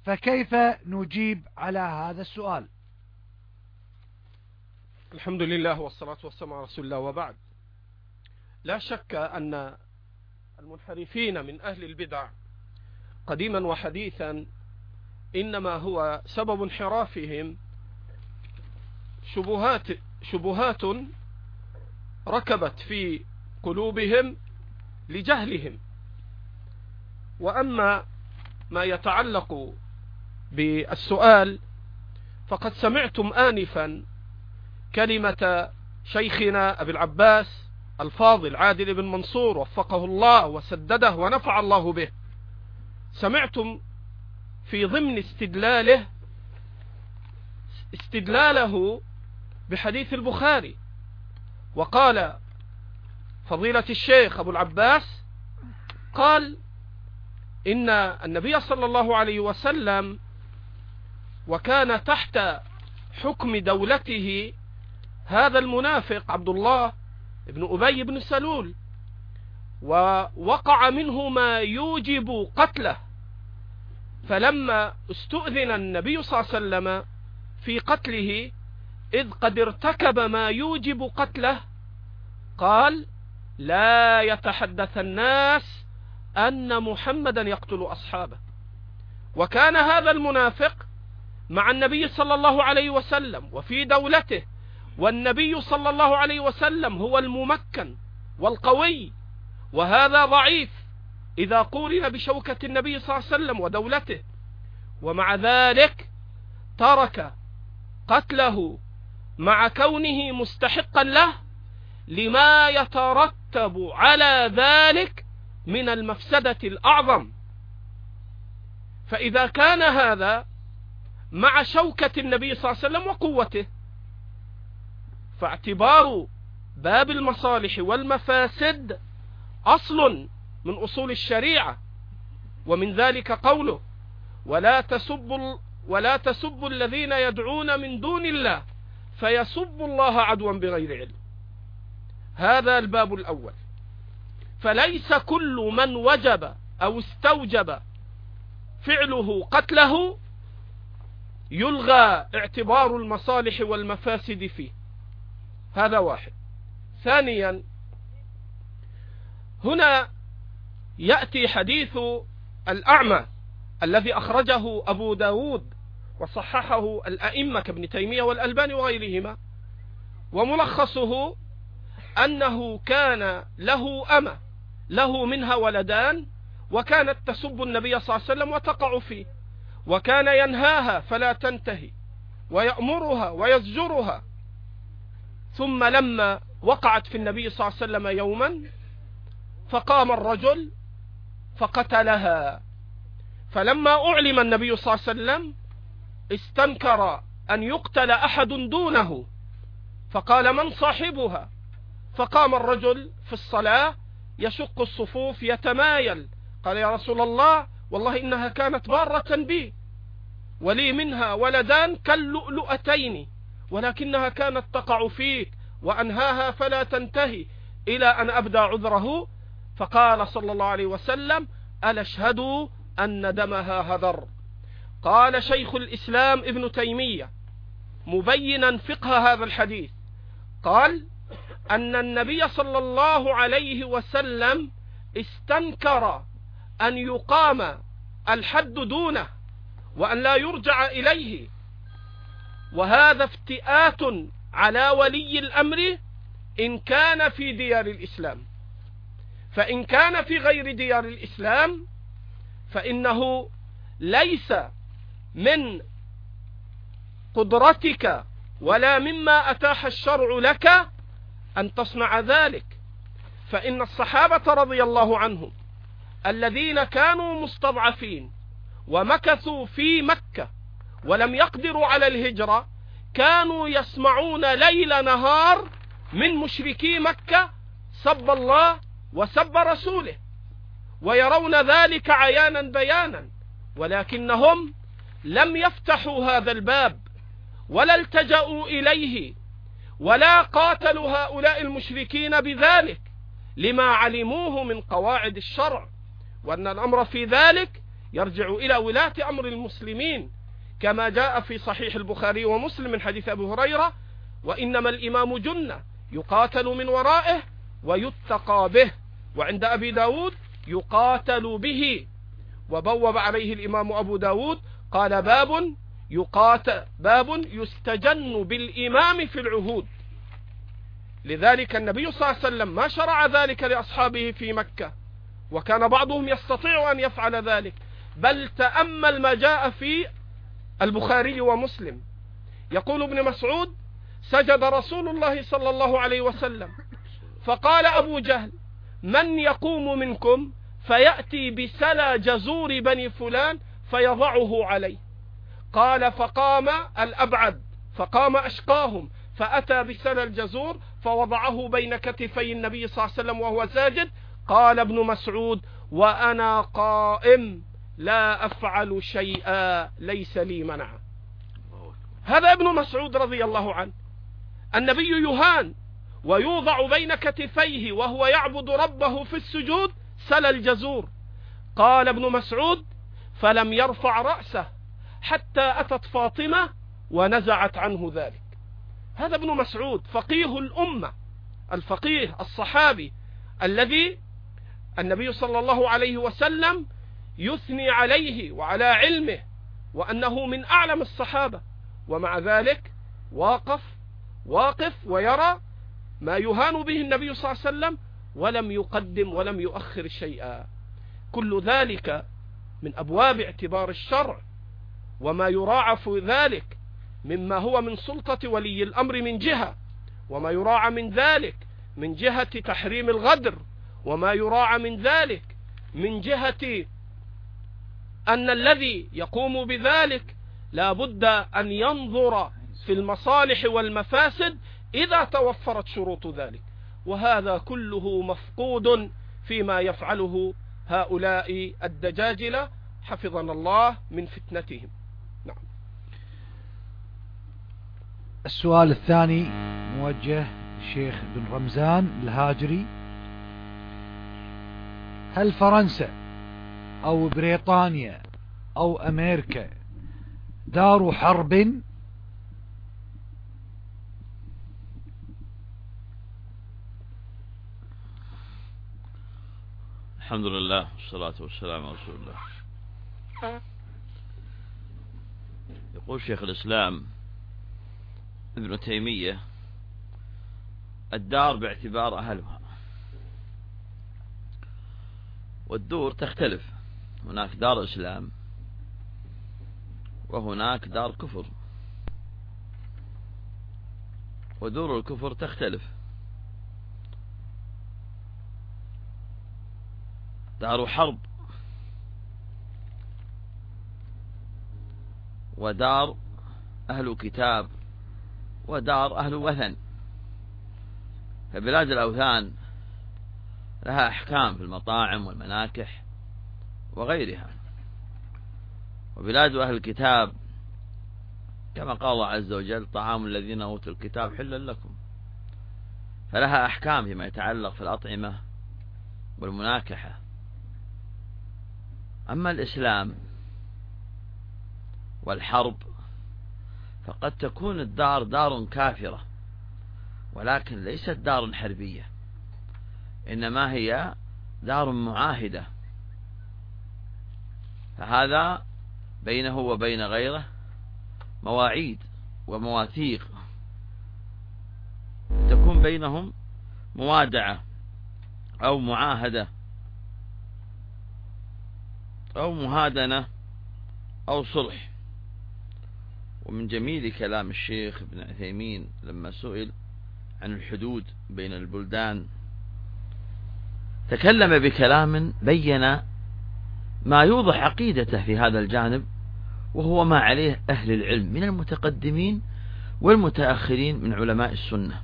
فكيف نجيب على هذا السؤال؟ الحمد لله والصلاة والسلام على رسول الله وبعد. لا شك أن المنحرفين من أهل البدع قديما وحديثا إنما هو سبب انحرافهم شبهات شبهات ركبت في قلوبهم لجهلهم. وأما ما يتعلق بالسؤال فقد سمعتم آنفا كلمة شيخنا أبي العباس الفاضل عادل بن منصور وفقه الله وسدده ونفع الله به. سمعتم في ضمن استدلاله استدلاله بحديث البخاري. وقال فضيلة الشيخ أبو العباس قال إن النبي صلى الله عليه وسلم وكان تحت حكم دولته هذا المنافق عبد الله ابن أبي بن سلول ووقع منه ما يوجب قتله. فلما استؤذن النبي صلى الله عليه وسلم في قتله إذ قد ارتكب ما يوجب قتله. قال لا يتحدث الناس أن محمدا يقتل أصحابه. وكان هذا المنافق مع النبي صلى الله عليه وسلم وفي دولته والنبي صلى الله عليه وسلم هو الممكن والقوي وهذا ضعيف إذا قورن بشوكة النبي صلى الله عليه وسلم ودولته. ومع ذلك ترك قتله مع كونه مستحقا له لما يترتب على ذلك من المفسدة الأعظم. فإذا كان هذا مع شوكة النبي صلى الله عليه وسلم وقوته فاعتبار باب المصالح والمفاسد أصل من أصول الشريعة ومن ذلك قوله ولا تسبوا ولا تسبوا الذين يدعون من دون الله فيسبوا الله عدوا بغير علم. هذا الباب الأول. فليس كل من وجب أو استوجب فعله قتله يلغى اعتبار المصالح والمفاسد فيه. هذا واحد. ثانيا هنا يأتي حديث الأعمى الذي أخرجه أبو داود وصححه الأئمة كابن تيمية والألباني وغيرهما وملخصه أنه كان له أمة له منها ولدان وكانت تسب النبي صلى الله عليه وسلم وتقع فيه وكان ينهاها فلا تنتهي ويأمرها ويزجرها. ثم لما وقعت في النبي صلى الله عليه وسلم يوما فقام الرجل فقتلها. فلما أعلم النبي صلى الله عليه وسلم استنكر أن يقتل أحد دونه فقال من صاحبها؟ فقام الرجل في الصلاة يشق الصفوف يتمايل قال يا رسول الله والله إنها كانت بارة بي ولي منها ولدان كاللؤلؤتين ولكنها كانت تقع فيك وأنهاها فلا تنتهي إلى أن أبدى عذره. فقال صلى الله عليه وسلم ألا اشهدوا أن دمها هدر. قال شيخ الإسلام ابن تيمية مبينا فقه هذا الحديث. قال أن النبي صلى الله عليه وسلم استنكر أن يقام الحد دونه وأن لا يرجع إليه. وهذا افتئات على ولي الأمر إن كان في ديار الإسلام. فإن كان في غير ديار الإسلام فإنه ليس من قدرتك ولا مما أتاح الشرع لك أن تصنع ذلك. فإن الصحابة رضي الله عنهم الذين كانوا مستضعفين ومكثوا في مكة ولم يقدروا على الهجرة كانوا يسمعون ليل نهار من مشركي مكة سب الله وسب رسوله ويرون ذلك عيانا بيانا ولكنهم لم يفتحوا هذا الباب ولا التجأوا إليه ولا قاتلوا هؤلاء المشركين بذلك لما علموه من قواعد الشرع وأن الأمر في ذلك يرجع إلى ولاة أمر المسلمين كما جاء في صحيح البخاري ومسلم من حديث أبي هريرة وإنما الإمام جنة يقاتل من ورائه ويتقى به وعند أبي داود يقاتل به وبوب عليه الإمام أبو داود قال باب يقاتل باب يستجن بالإمام في العهود. لذلك النبي صلى الله عليه وسلم ما شرع ذلك لأصحابه في مكة وكان بعضهم يستطيع أن يفعل ذلك. بل تأمل ما جاء في البخاري ومسلم. يقول ابن مسعود سجد رسول الله صلى الله عليه وسلم. فقال أبو جهل من يقوم منكم فيأتي بسلى جزور بني فلان فيضعه عليه. قال فقام الأبعد فقام أشقاهم فأتى بسلى الجزور فوضعه بين كتفي النبي صلى الله عليه وسلم وهو ساجد. قال ابن مسعود وأنا قائم لا أفعل شيئا ليس لي منع. هذا ابن مسعود رضي الله عنه. النبي يهان ويوضع بين كتفيه وهو يعبد ربه في السجود سل الجزور. قال ابن مسعود فلم يرفع رأسه حتى أتت فاطمة ونزعت عنه ذلك. هذا ابن مسعود فقيه الأمة الفقيه الصحابي الذي النبي صلى الله عليه وسلم يثني عليه وعلى علمه وأنه من أعلم الصحابة. ومع ذلك واقف واقف ويرى ما يهان به النبي صلى الله عليه وسلم ولم يقدم ولم يؤخر شيئا. كل ذلك من أبواب اعتبار الشرع وما يراعى في ذلك مما هو من سلطة ولي الأمر من جهة وما يراعى من ذلك من جهة تحريم الغدر وما يراعى من ذلك من جهة أن الذي يقوم بذلك لا بد أن ينظر في المصالح والمفاسد إذا توفرت شروط ذلك. وهذا كله مفقود فيما يفعله هؤلاء الدجاجلة حفظنا الله من فتنتهم. نعم. السؤال الثاني موجه الشيخ بن رمزان الهاجري. هل فرنسا أو بريطانيا أو أمريكا دار حرب الحمد لله والصلاة والسلام على رسول الله. يقول شيخ الإسلام ابن تيمية الدار باعتبار أهلها. والدور تختلف. هناك دار إسلام وهناك دار كفر. ودور الكفر تختلف. دار حرب. ودار أهل كتاب ودار أهل وثن. فبلاد الأوثان لها أحكام في المطاعم والمناكح وغيرها. وبلاد أهل الكتاب كما قال الله عز وجل طعام الذين أوتوا الكتاب حلا لكم. فلها أحكام فيما يتعلق في الأطعمة والمناكحة. أما الإسلام والحرب فقد تكون الدار دار كافرة ولكن ليست دار حربية إنما هي دار معاهدة. فهذا بينه وبين غيره مواعيد ومواثيق. تكون بينهم موادعة أو معاهدة. أو مهادنة أو صلح. ومن جميل كلام الشيخ ابن عثيمين لما سئل عن الحدود بين البلدان تكلم بكلام بين ما يوضح عقيدته في هذا الجانب وهو ما عليه أهل العلم من المتقدمين والمتأخرين من علماء السنة.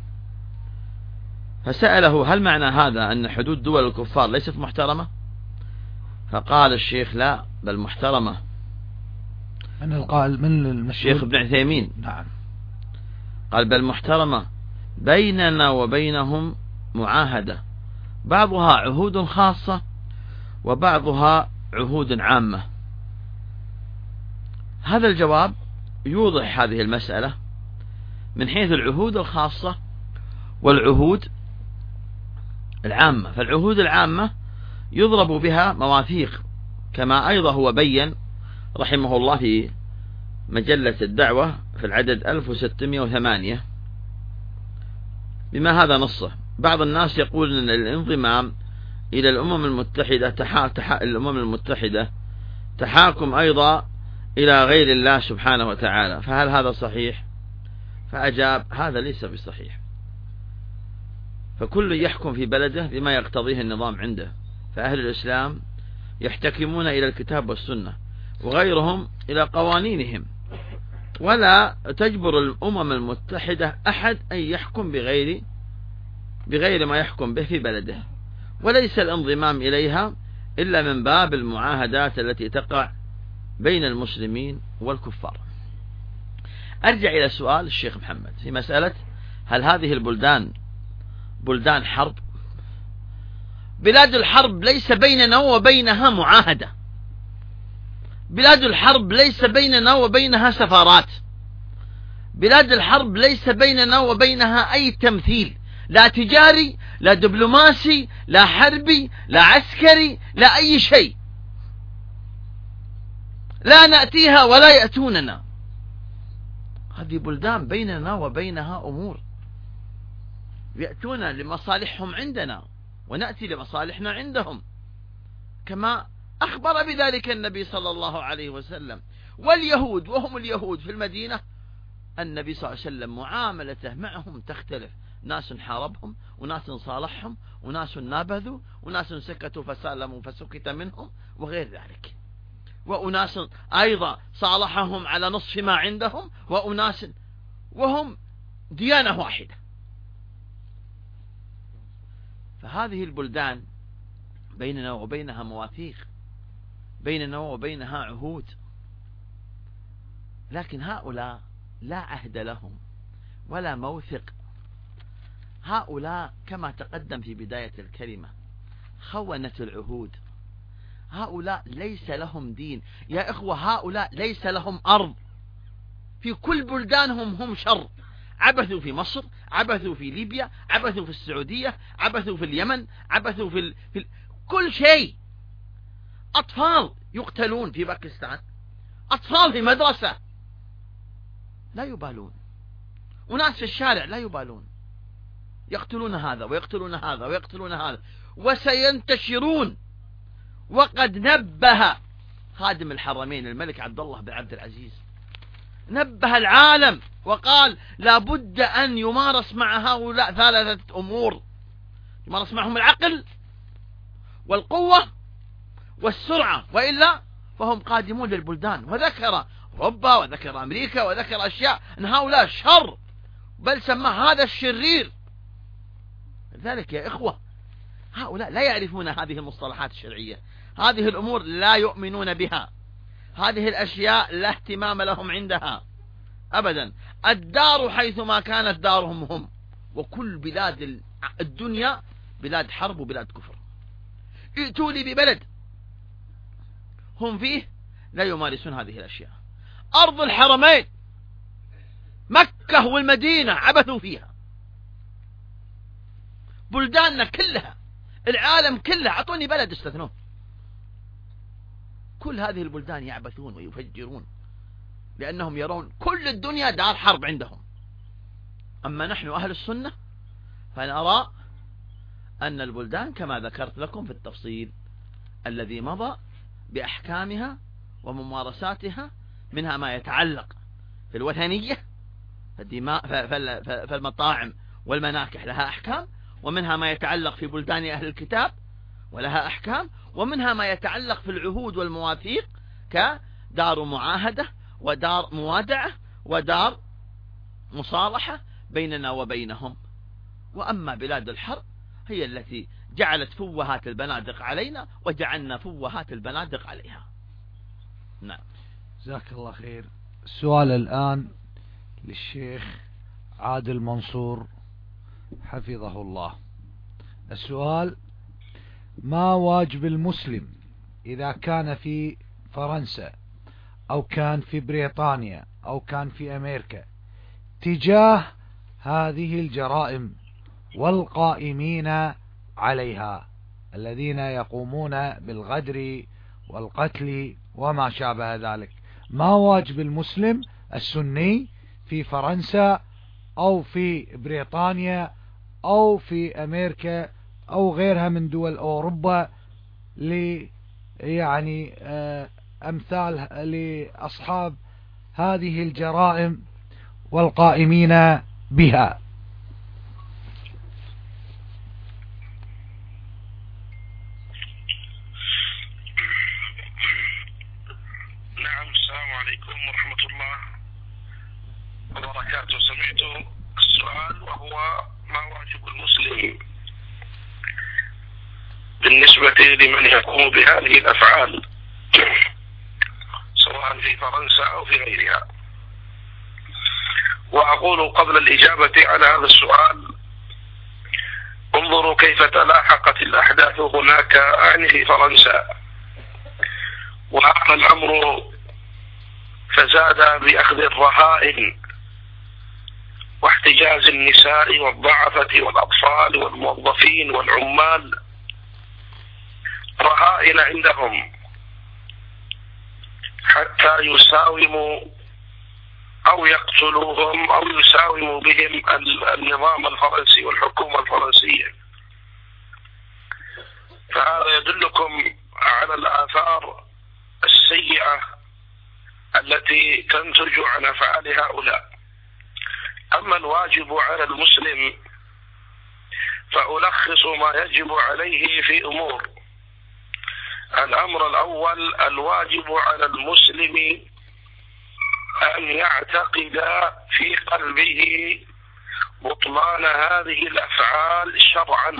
فسأله هل معنى هذا أن حدود دول الكفار ليست محترمة؟ فقال الشيخ لا بل محترمة. من القائل من الشيخ ابن عثيمين. نعم. قال بل محترمة. بيننا وبينهم معاهدة. بعضها عهود خاصة وبعضها عهود عامة. هذا الجواب يوضح هذه المسألة من حيث العهود الخاصة والعهود العامة. فالعهود العامة يضرب بها مواثيق كما أيضا هو بين رحمه الله في مجلة الدعوة في العدد 1608 بما هذا نصه. بعض الناس يقول أن الانضمام إلى الأمم المتحدة تحا... تحا... الأمم المتحدة تحاكم أيضا إلى غير الله سبحانه وتعالى. فهل هذا صحيح؟ فأجاب هذا ليس بصحيح. فكل يحكم في بلده بما يقتضيه النظام عنده. فأهل الإسلام يحتكمون إلى الكتاب والسنة وغيرهم إلى قوانينهم. ولا تجبر الأمم المتحدة أحد أن يحكم بغير بغير ما يحكم به في بلده. وليس الانضمام إليها إلا من باب المعاهدات التي تقع بين المسلمين والكفار. أرجع إلى سؤال الشيخ محمد في مسألة هل هذه البلدان بلدان حرب؟ بلاد الحرب ليس بيننا وبينها معاهدة. بلاد الحرب ليس بيننا وبينها سفارات. بلاد الحرب ليس بيننا وبينها أي تمثيل. لا تجاري لا دبلوماسي لا حربي لا عسكري لا أي شيء. لا نأتيها ولا يأتوننا. هذه بلدان بيننا وبينها أمور. يأتون لمصالحهم عندنا. ونأتي لمصالحنا عندهم. كما أخبر بذلك النبي صلى الله عليه وسلم. واليهود وهم اليهود في المدينة النبي صلى الله عليه وسلم معاملته معهم تختلف. ناس حاربهم وناس صالحهم وناس نابذوا وناس سكتوا فسالموا فسكت منهم وغير ذلك. وأناس أيضا صالحهم على نصف ما عندهم وأناس وهم ديانة واحدة. فهذه البلدان بيننا وبينها مواثيق بيننا وبينها عهود. لكن هؤلاء لا عهد لهم ولا موثق. هؤلاء كما تقدم في بداية الكلمة خونة العهود. هؤلاء ليس لهم دين. يا إخوة هؤلاء ليس لهم أرض. في كل بلدانهم هم شر. عبثوا في مصر عبثوا في ليبيا عبثوا في السعودية عبثوا في اليمن عبثوا في, ال... في ال... كل شيء. أطفال يقتلون في باكستان أطفال في مدرسة. لا يبالون. وناس في الشارع لا يبالون. يقتلون هذا ويقتلون هذا ويقتلون هذا. وسينتشرون. وقد نبه خادم الحرمين الملك عبد الله بن عبد العزيز. نبه العالم وقال لابد أن يمارس مع هؤلاء ثلاثة أمور. يمارس معهم العقل والقوة والسرعة وإلا فهم قادمون للبلدان. وذكر أوروبا وذكر أمريكا وذكر أشياء أن هؤلاء شر بل سمى هذا الشرير. لذلك يا إخوة هؤلاء لا يعرفون هذه المصطلحات الشرعية. هذه الأمور لا يؤمنون بها. هذه الأشياء لا اهتمام لهم عندها. أبدا. الدار حيثما كانت دارهم هم. وكل بلاد الدنيا بلاد حرب وبلاد كفر. ائتوا لي ببلد. هم فيه لا يمارسون هذه الأشياء. أرض الحرمين. مكة والمدينة عبثوا فيها. بلداننا كلها العالم كله أعطوني بلد استثنوه. كل هذه البلدان يعبثون ويفجرون لأنهم يرون كل الدنيا دار حرب عندهم. أما نحن أهل السنة فنرى أن البلدان كما ذكرت لكم في التفصيل الذي مضى بأحكامها وممارساتها منها ما يتعلق في الوثنية فالمطاعم والمناكح لها أحكام ومنها ما يتعلق في بلدان أهل الكتاب ولها أحكام ومنها ما يتعلق في العهود والمواثيق كدار معاهدة ودار موادعة ودار مصالحة بيننا وبينهم. وأما بلاد الحرب هي التي جعلت فوهات البنادق علينا وجعلنا فوهات البنادق عليها. نعم. جزاك الله خير. السؤال الآن للشيخ عادل منصور حفظه الله. السؤال ما واجب المسلم إذا كان في فرنسا أو كان في بريطانيا أو كان في أمريكا. تجاه هذه الجرائم والقائمين عليها الذين يقومون بالغدر والقتل وما شابه ذلك. ما واجب المسلم السني في فرنسا أو في بريطانيا أو في أمريكا أو غيرها من دول أوروبا ل يعني آه، أمثال لأصحاب هذه الجرائم والقائمين بها نعم السلام عليكم ورحمة الله وبركاته سمعت السؤال وهو ما واجب المسلم بالنسبة لمن يقوم بهذه الأفعال سواء في فرنسا أو في غيرها. وأقول قبل الإجابة على هذا السؤال انظروا كيف تلاحقت الأحداث هناك أعني في فرنسا. وهذا الأمر فزاد بأخذ الرهائن واحتجاز النساء والضعفة والأطفال والموظفين والعمال رهائن عندهم حتى يساوموا أو يقتلوهم أو يساوموا بهم النظام الفرنسي والحكومة الفرنسية. فهذا يدلكم على الآثار السيئة التي تنتج عن أفعال هؤلاء. أما الواجب على المسلم فألخص ما يجب عليه في أمور. الأمر الأول الواجب على المسلم أن يعتقد في قلبه بطلان هذه الأفعال شرعا.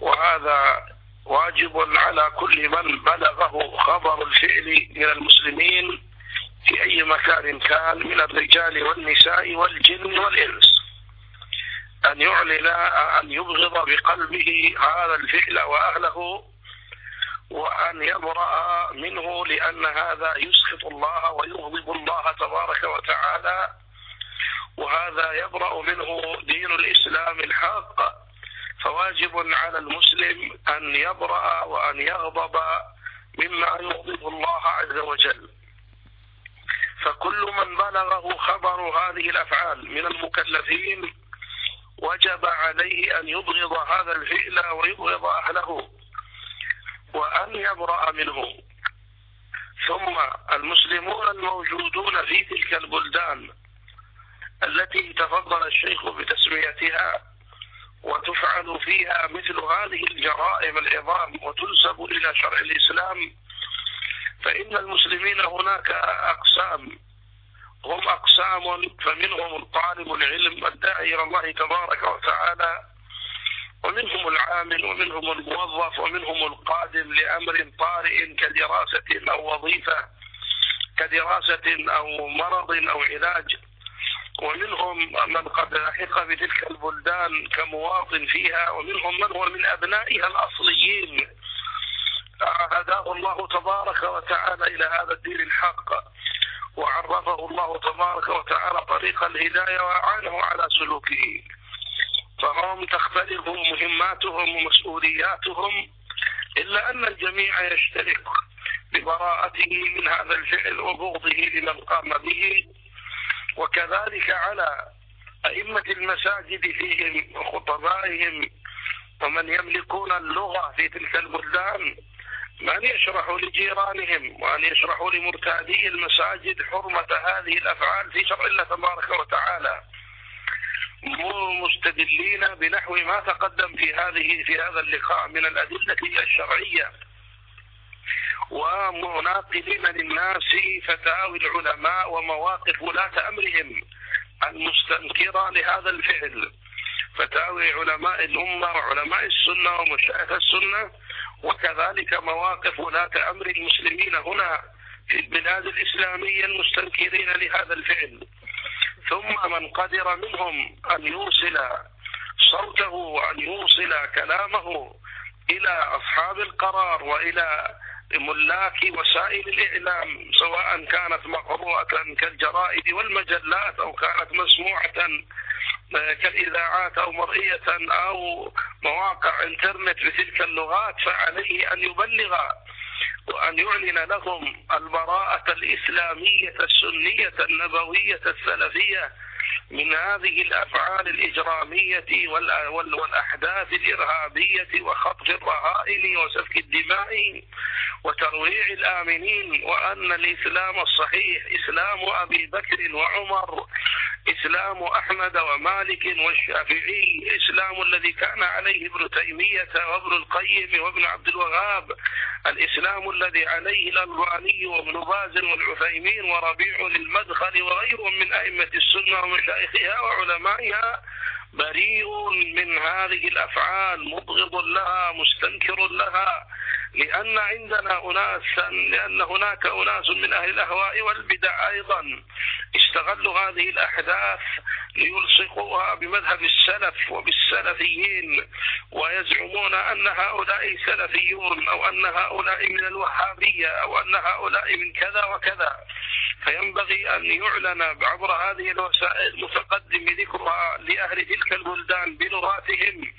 وهذا واجب على كل من بلغه خبر الفعل من المسلمين في أي مكان كان من الرجال والنساء والجن والإنس. أن يعلن أن يبغض بقلبه هذا الفعل وأهله وأن يبرأ منه لأن هذا يسخط الله ويغضب الله تبارك وتعالى. وهذا يبرأ منه دين الإسلام الحق. فواجب على المسلم أن يبرأ وأن يغضب مما يغضب الله عز وجل. فكل من بلغه خبر هذه الأفعال من المكلفين وجب عليه أن يبغض هذا الفعل ويبغض أهله. وأن يبرأ منه. ثم المسلمون الموجودون في تلك البلدان التي تفضل الشيخ بتسميتها وتفعل فيها مثل هذه الجرائم العظام وتنسب إلى شرع الإسلام فإن المسلمين هناك أقسام. هم أقسام فمنهم الطالب العلم الداعي إلى الله تبارك وتعالى ومنهم العامل ومنهم الموظف ومنهم القادم لأمر طارئ كدراسة أو وظيفة كدراسة أو مرض أو علاج. ومنهم من قد لحق بتلك البلدان كمواطن فيها ومنهم من هو من أبنائها الأصليين. هداه الله تبارك وتعالى إلى هذا الدين الحق وعرفه الله تبارك وتعالى طريق الهداية وأعانه على سلوكه. فهم تختلف مهماتهم ومسؤولياتهم إلا أن الجميع يشترك ببراءته من هذا الفعل وبغضه لمن قام به. وكذلك على أئمة المساجد فيهم وخطبائهم ومن يملكون اللغة في تلك البلدان من يشرح لجيرانهم وأن يشرحوا لمرتادي المساجد حرمة هذه الأفعال في شرع الله تبارك وتعالى. مستدلين بنحو ما تقدم في هذه في هذا اللقاء من الأدلة الشرعية. ومناقلين للناس فتاوي العلماء ومواقف ولاة أمرهم المستنكرة لهذا الفعل. فتاوي علماء الأمة وعلماء السنة ومشايخ السنة وكذلك مواقف ولاة أمر المسلمين هنا في البلاد الإسلامية المستنكرين لهذا الفعل. ثم من قدر منهم أن يوصل صوته وأن يوصل كلامه إلى أصحاب القرار وإلى ملاك وسائل الإعلام سواء كانت مقروءة كالجرائد والمجلات أو كانت مسموعة كالإذاعات أو مرئية أو مواقع إنترنت بتلك اللغات فعليه أن يبلغ وأن يعلن لهم البراءة الإسلامية السنية النبوية السلفية من هذه الأفعال الإجرامية والأحداث الإرهابية وخطف الرهائن وسفك الدماء وترويع الآمنين وأن الإسلام الصحيح إسلام أبي بكر وعمر إسلام أحمد ومالك والشافعي إسلام الذي كان عليه ابن تيمية وابن القيم وابن عبد الوهاب الإسلام الذي عليه الألباني وابن باز والعثيمين وربيع للمدخل وغيرهم من أئمة السنة ومشايخها وعلمائها بريء من هذه الأفعال مبغض لها مستنكر لها. لأن عندنا أناسا لأن هناك أناس من أهل الأهواء والبدع أيضا استغلوا هذه الأحداث ليلصقوها بمذهب السلف وبالسلفيين ويزعمون أن هؤلاء سلفيون أو أن هؤلاء من الوهابية أو أن هؤلاء من كذا وكذا. فينبغي أن يعلن عبر هذه الوسائل المتقدم ذكرها لأهل تلك البلدان بلغاتهم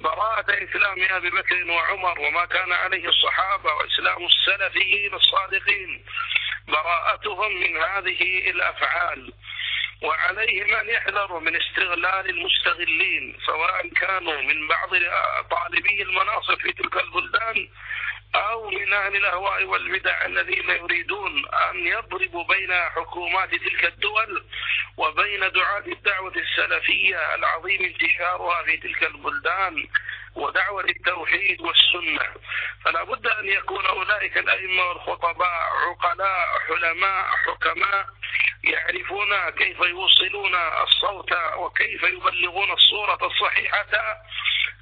براءة إسلام أبي بكر وعمر وما كان عليه الصحابة وإسلام السلفيين الصادقين. براءتهم من هذه الأفعال. وعليهم أن يحذروا من استغلال المستغلين سواء كانوا من بعض طالبي المناصب في تلك البلدان أو من أهل الأهواء والبدع الذين يريدون أن يضربوا بين حكومات تلك الدول وبين دعاة الدعوة السلفية العظيم انتشارها في تلك البلدان. ودعوة التوحيد والسنة. فلا بد أن يكون أولئك الأئمة والخطباء عقلاء حلماء حكماء يعرفون كيف يوصلون الصوت وكيف يبلغون الصورة الصحيحة.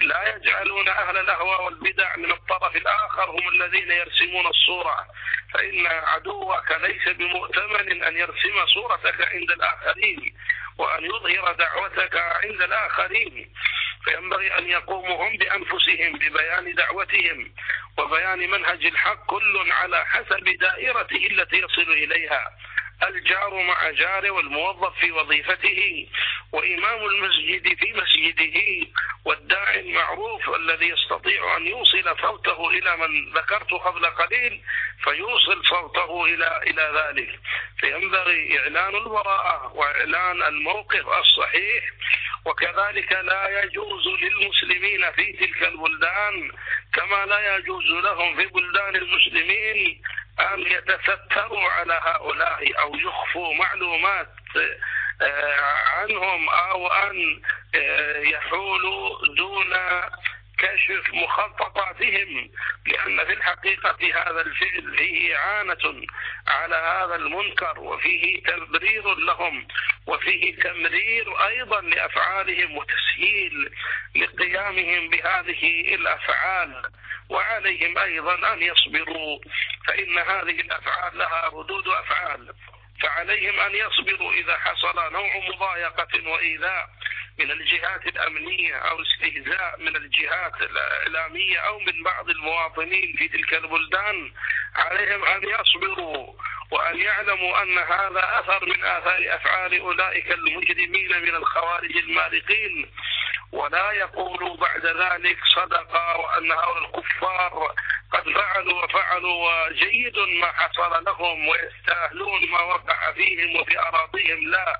لا يجعلون أهل الأهواء والبدع من الطرف الآخر هم الذين يرسمون الصورة. فإن عدوك ليس بمؤتمن أن يرسم صورتك عند الآخرين. وأن يظهر دعوتك عند الآخرين. فينبغي أن يقوموا هم بأنفسهم ببيان دعوتهم وبيان منهج الحق كل على حسب دائرته التي يصل إليها. الجار مع جاره والموظف في وظيفته. وإمام المسجد في مسجده والداعي المعروف الذي يستطيع أن يوصل صوته إلى من ذكرت قبل قليل فيوصل صوته إلى إلى ذلك. فينبغي إعلان البراءة وإعلان الموقف الصحيح وكذلك لا يجوز للمسلمين في تلك البلدان كما لا يجوز لهم في بلدان المسلمين أن يتستروا على هؤلاء أو يخفوا معلومات عنهم أو أن آه، يحولوا دون كشف مخططاتهم لأن في الحقيقة هذا الفعل فيه إعانة على هذا المنكر وفيه تبرير لهم وفيه تمرير أيضا لأفعالهم وتسهيل لقيامهم بهذه الأفعال. وعليهم أيضا أن يصبروا فإن هذه الأفعال لها ردود أفعال. فعليهم أن يصبروا إذا حصل نوع مضايقة وإيذاء. من الجهات الأمنية أو استهزاء من الجهات الإعلامية أو من بعض المواطنين في تلك البلدان عليهم أن يصبروا وأن يعلموا أن هذا أثر من آثار أفعال أولئك المجرمين من الخوارج المارقين. ولا يقولوا بعد ذلك صدق وأن هؤلاء الكفار قد فعلوا وفعلوا وجيد ما حصل لهم ويستاهلون ما وقع فيهم وفي أراضيهم. لا.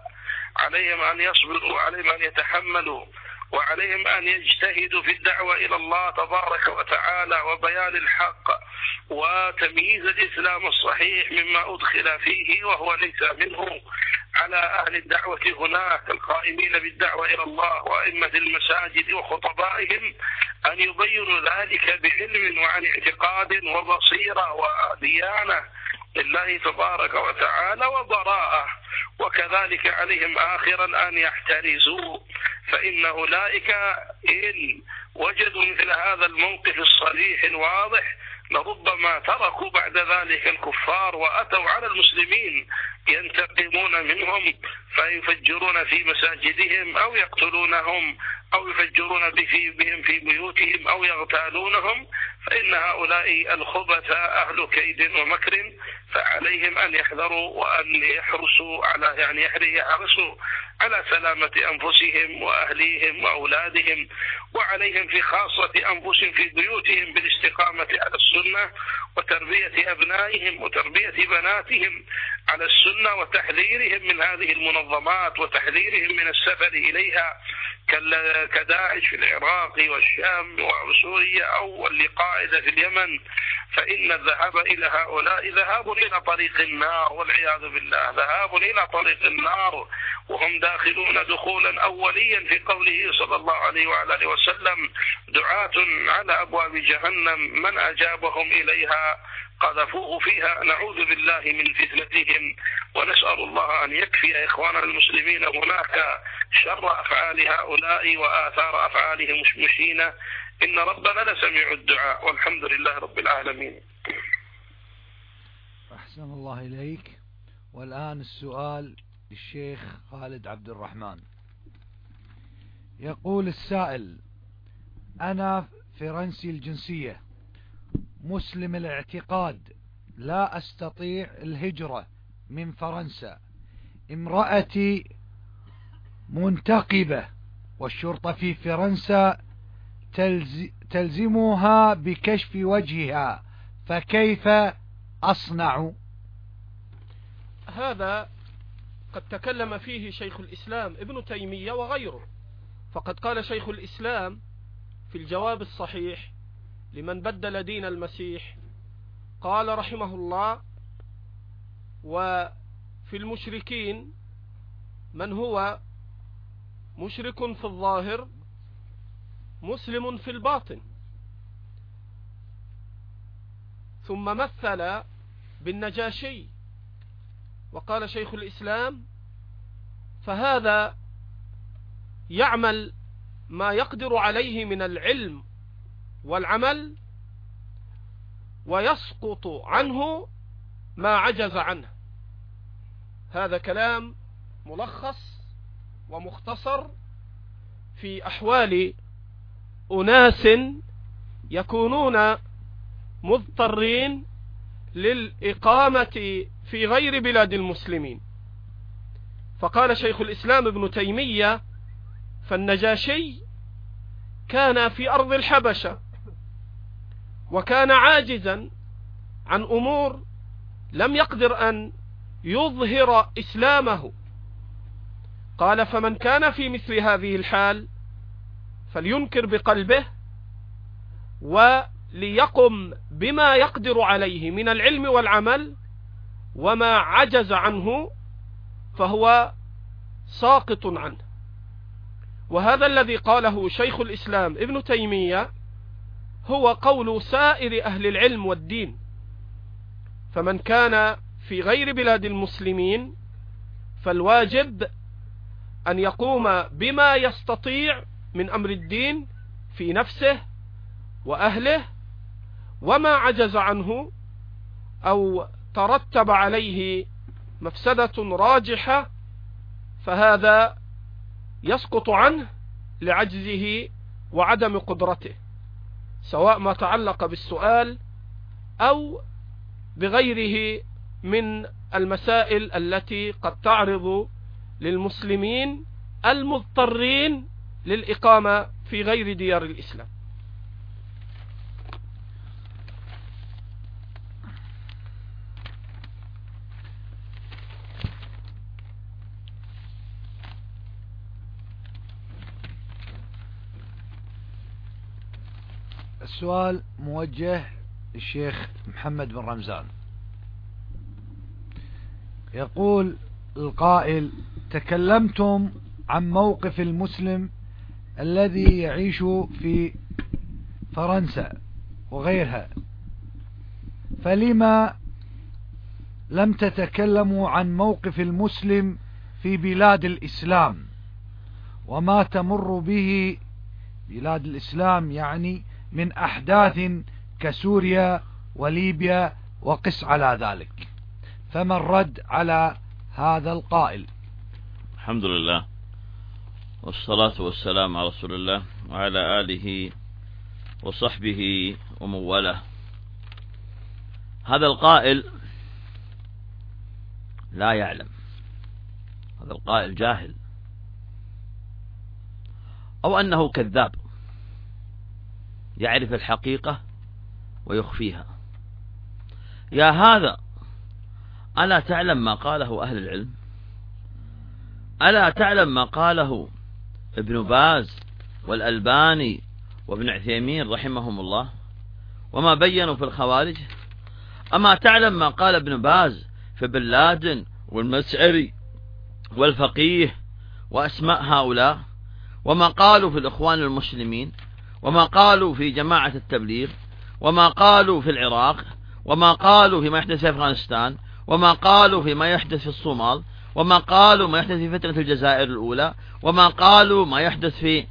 عليهم أن يصبروا وعليهم أن يتحملوا وعليهم أن يجتهدوا في الدعوة إلى الله تبارك وتعالى وبيان الحق وتمييز الإسلام الصحيح مما أدخل فيه وهو ليس منه. على أهل الدعوة هناك القائمين بالدعوة إلى الله وأئمة المساجد وخطبائهم أن يبينوا ذلك بعلم وعن اعتقاد وبصيرة وديانة لله تبارك وتعالى وبراءة وكذلك عليهم آخرا أن يحترزوا فإن أولئك إن وجدوا مثل هذا الموقف الصريح الواضح لربما تركوا بعد ذلك الكفار وأتوا على المسلمين ينتقمون منهم فيفجرون في مساجدهم أو يقتلونهم أو يفجرون بهم في بيوتهم أو يغتالونهم فإن هؤلاء الخبث أهل كيد ومكر فعليهم أن يحذروا وأن يحرسوا على يعني يحرسوا على سلامة أنفسهم وأهليهم وأولادهم وعليهم في خاصة أنفسهم في بيوتهم بالاستقامة على السنة وتربية أبنائهم وتربية بناتهم على السنة وتحذيرهم من هذه المنظمات وتحذيرهم من السفر إليها كداعش في العراق والشام وسوريا أو القاعدة في اليمن. فإن الذهاب إلى هؤلاء ذهاب إلى طريق النار والعياذ بالله. ذهاب إلى طريق النار وهم داخلون دخولا أوليا في قوله صلى الله عليه وعلى آله وسلم. دعاة على أبواب جهنم من أجابهم إليها؟ قذفوه فيها نعوذ بالله من فتنتهم ونسأل الله أن يكفي إخواننا المسلمين هناك شر أفعال هؤلاء وآثار أفعالهم مشمشين إن ربنا لسميع الدعاء والحمد لله رب العالمين. أحسن الله إليك. والآن السؤال للشيخ خالد عبد الرحمن. يقول السائل أنا فرنسي الجنسية. مسلم الاعتقاد لا أستطيع الهجرة من فرنسا. امرأتي منتقبة والشرطة في فرنسا تلزمها بكشف وجهها فكيف أصنع؟ هذا قد تكلم فيه شيخ الإسلام ابن تيمية وغيره فقد قال شيخ الإسلام في الجواب الصحيح لمن بدل دين المسيح. قال رحمه الله وفي المشركين من هو؟ مشرك في الظاهر مسلم في الباطن. ثم مثل بالنجاشي. وقال شيخ الإسلام فهذا يعمل ما يقدر عليه من العلم والعمل ويسقط عنه ما عجز عنه. هذا كلام ملخص ومختصر في أحوال أناس يكونون مضطرين للإقامة في غير بلاد المسلمين. فقال شيخ الإسلام ابن تيمية فالنجاشي كان في أرض الحبشة وكان عاجزا عن أمور لم يقدر أن يظهر إسلامه. قال فمن كان في مثل هذه الحال فلينكر بقلبه وليقم بما يقدر عليه من العلم والعمل وما عجز عنه فهو ساقط عنه. وهذا الذي قاله شيخ الإسلام ابن تيمية هو قول سائر أهل العلم والدين. فمن كان في غير بلاد المسلمين فالواجب أن يقوم بما يستطيع من أمر الدين في نفسه وأهله وما عجز عنه أو ترتب عليه مفسدة راجحة فهذا يسقط عنه لعجزه وعدم قدرته. سواء ما تعلق بالسؤال أو بغيره من المسائل التي قد تعرض للمسلمين المضطرين للإقامة في غير ديار الإسلام. السؤال موجه للشيخ محمد بن رمزان. يقول القائل تكلمتم عن موقف المسلم الذي يعيش في فرنسا وغيرها فلما لم تتكلموا عن موقف المسلم في بلاد الإسلام؟ وما تمر به بلاد الإسلام يعني من أحداث كسوريا وليبيا وقس على ذلك. فما الرد على هذا القائل؟ الحمد لله والصلاة والسلام على رسول الله وعلى آله وصحبه وموله هذا القائل لا يعلم. هذا القائل جاهل. أو أنه كذاب. يعرف الحقيقة ويخفيها. يا هذا ألا تعلم ما قاله أهل العلم؟ ألا تعلم ما قاله ابن باز والألباني وابن عثيمين رحمهم الله؟ وما بينوا في الخوارج؟ أما تعلم ما قال ابن باز في بن لادن والمسعري والفقيه وأسماء هؤلاء؟ وما قالوا في الإخوان المسلمين؟ وما قالوا في جماعة التبليغ وما قالوا في العراق وما قالوا فيما يحدث في أفغانستان وما قالوا فيما يحدث في الصومال وما قالوا ما يحدث في فترة الجزائر الأولى وما قالوا ما يحدث في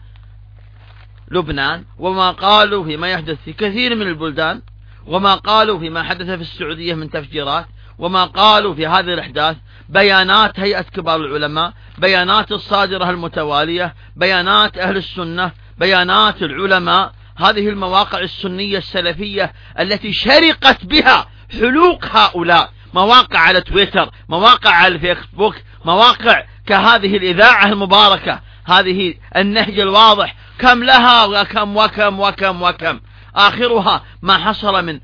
لبنان وما قالوا فيما يحدث في كثير من البلدان وما قالوا فيما حدث في السعودية من تفجيرات وما قالوا في هذه الأحداث بيانات هيئة كبار العلماء بيانات الصادرة المتوالية بيانات أهل السنة بيانات العلماء هذه المواقع السنية السلفية التي شرقت بها حلوق هؤلاء. مواقع على تويتر مواقع على الفيسبوك مواقع كهذه الإذاعة المباركة. هذه النهج الواضح. كم لها وكم وكم وكم وكم. آخرها ما حصل من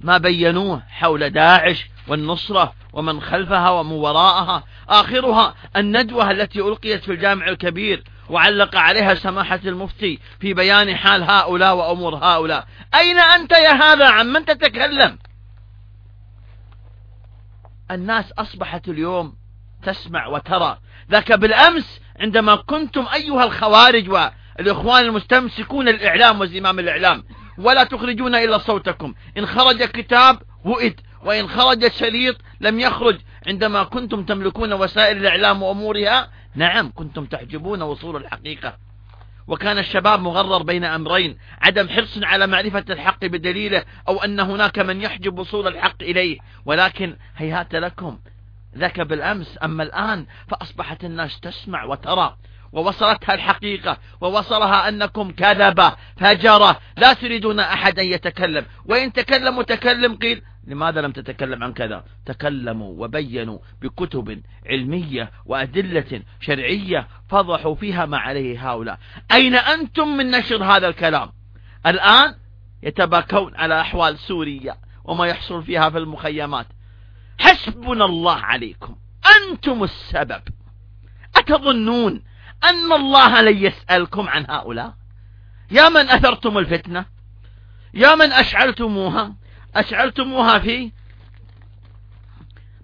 ما بينوه حول داعش والنصرة ومن خلفها ومن وراءها. آخرها الندوة التي ألقيت في الجامع الكبير وعلق عليها سماحة المفتي في بيان حال هؤلاء وأمور هؤلاء. أين أنت يا هذا عن من تتكلم؟ الناس أصبحت اليوم تسمع وترى. ذاك بالأمس عندما كنتم أيها الخوارج والإخوان المستمسكون الإعلام وزمام الإعلام ولا تخرجون إلا صوتكم. إن خرج كتاب وئد وإن خرج شريط لم يخرج. عندما كنتم تملكون وسائل الإعلام وأمورها نعم كنتم تحجبون وصول الحقيقة. وكان الشباب مغرر بين أمرين عدم حرص على معرفة الحق بدليله أو أن هناك من يحجب وصول الحق إليه. ولكن هيهات لكم ذاك بالأمس. أما الآن فأصبحت الناس تسمع وترى. ووصلتها الحقيقة ووصلها أنكم كذبة فجرة. لا تريدون أحد أن يتكلم. وإن تكلم متكلم قيل لماذا لم تتكلم عن كذا؟ تكلموا وبينوا بكتب علمية وأدلة شرعية فضحوا فيها ما عليه هؤلاء. أين أنتم من نشر هذا الكلام؟ الآن يتباكون على أحوال سوريا وما يحصل فيها في المخيمات. حسبنا الله عليكم. أنتم السبب. أتظنون أن الله لن يسألكم عن هؤلاء؟ يا من أثرتم الفتنة؟ يا من أشعلتموها؟ أشعلتموها في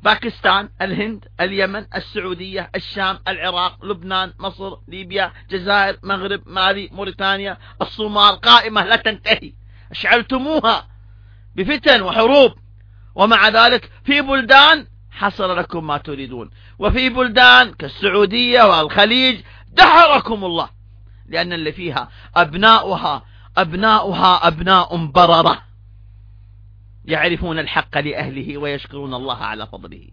باكستان الهند اليمن السعودية الشام العراق لبنان مصر ليبيا جزائر مغرب مالي موريتانيا الصومال. قائمة لا تنتهي. أشعلتموها بفتن وحروب. ومع ذلك في بلدان حصل لكم ما تريدون. وفي بلدان كالسعودية والخليج دحركم الله. لأن اللي فيها أبناؤها أبناؤها أبناء بررة. يعرفون الحق لأهله ويشكرون الله على فضله.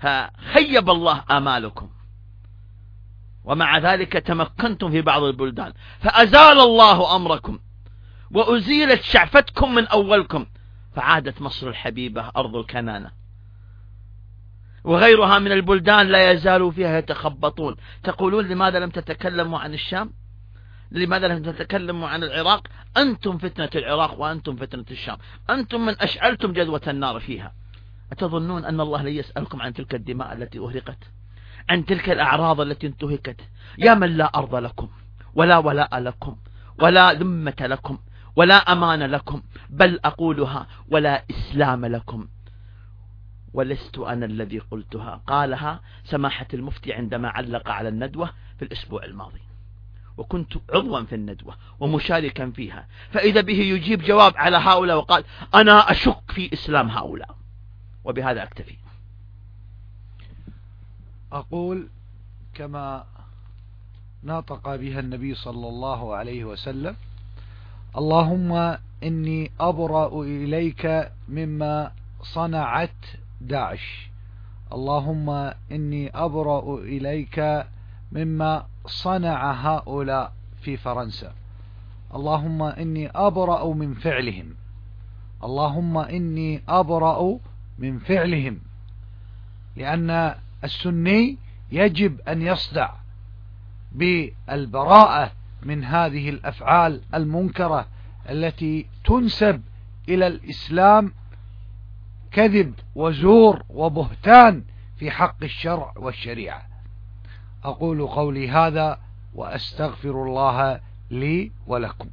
فخيب الله آمالكم. ومع ذلك تمكنتم في بعض البلدان. فأزال الله أمركم. وأزيلت شعفتكم من أولكم. فعادت مصر الحبيبة أرض الكنانة. وغيرها من البلدان لا يزالوا فيها يتخبطون. تقولون لماذا لم تتكلموا عن الشام؟ لماذا لم تتكلموا عن العراق؟ أنتم فتنة العراق وأنتم فتنة الشام. أنتم من أشعلتم جذوة النار فيها. أتظنون أن الله لن يسألكم عن تلك الدماء التي أهرقت عن تلك الأعراض التي انتهكت؟ يا من لا أرض لكم ولا ولاء لكم ولا ذمة لكم ولا أمان لكم بل أقولها ولا إسلام لكم. ولست أنا الذي قلتها. قالها سماحة المفتي عندما علق على الندوة في الأسبوع الماضي. وكنت عضوا في الندوة ومشاركا فيها. فإذا به يجيب جواب على هؤلاء وقال أنا أشك في إسلام هؤلاء. وبهذا أكتفي. أقول كما ناطق بها النبي صلى الله عليه وسلم اللهم إني أبرأ إليك مما صنعت داعش. اللهم إني أبرأ إليك مما صنع هؤلاء في فرنسا. اللهم إني أبرأ من فعلهم. اللهم إني أبرأ من فعلهم. لأن السني يجب أن يصدع بالبراءة من هذه الأفعال المنكرة التي تنسب إلى الإسلام كذب وزور وبهتان في حق الشرع والشريعة. أقول قولي هذا وأستغفر الله لي ولكم.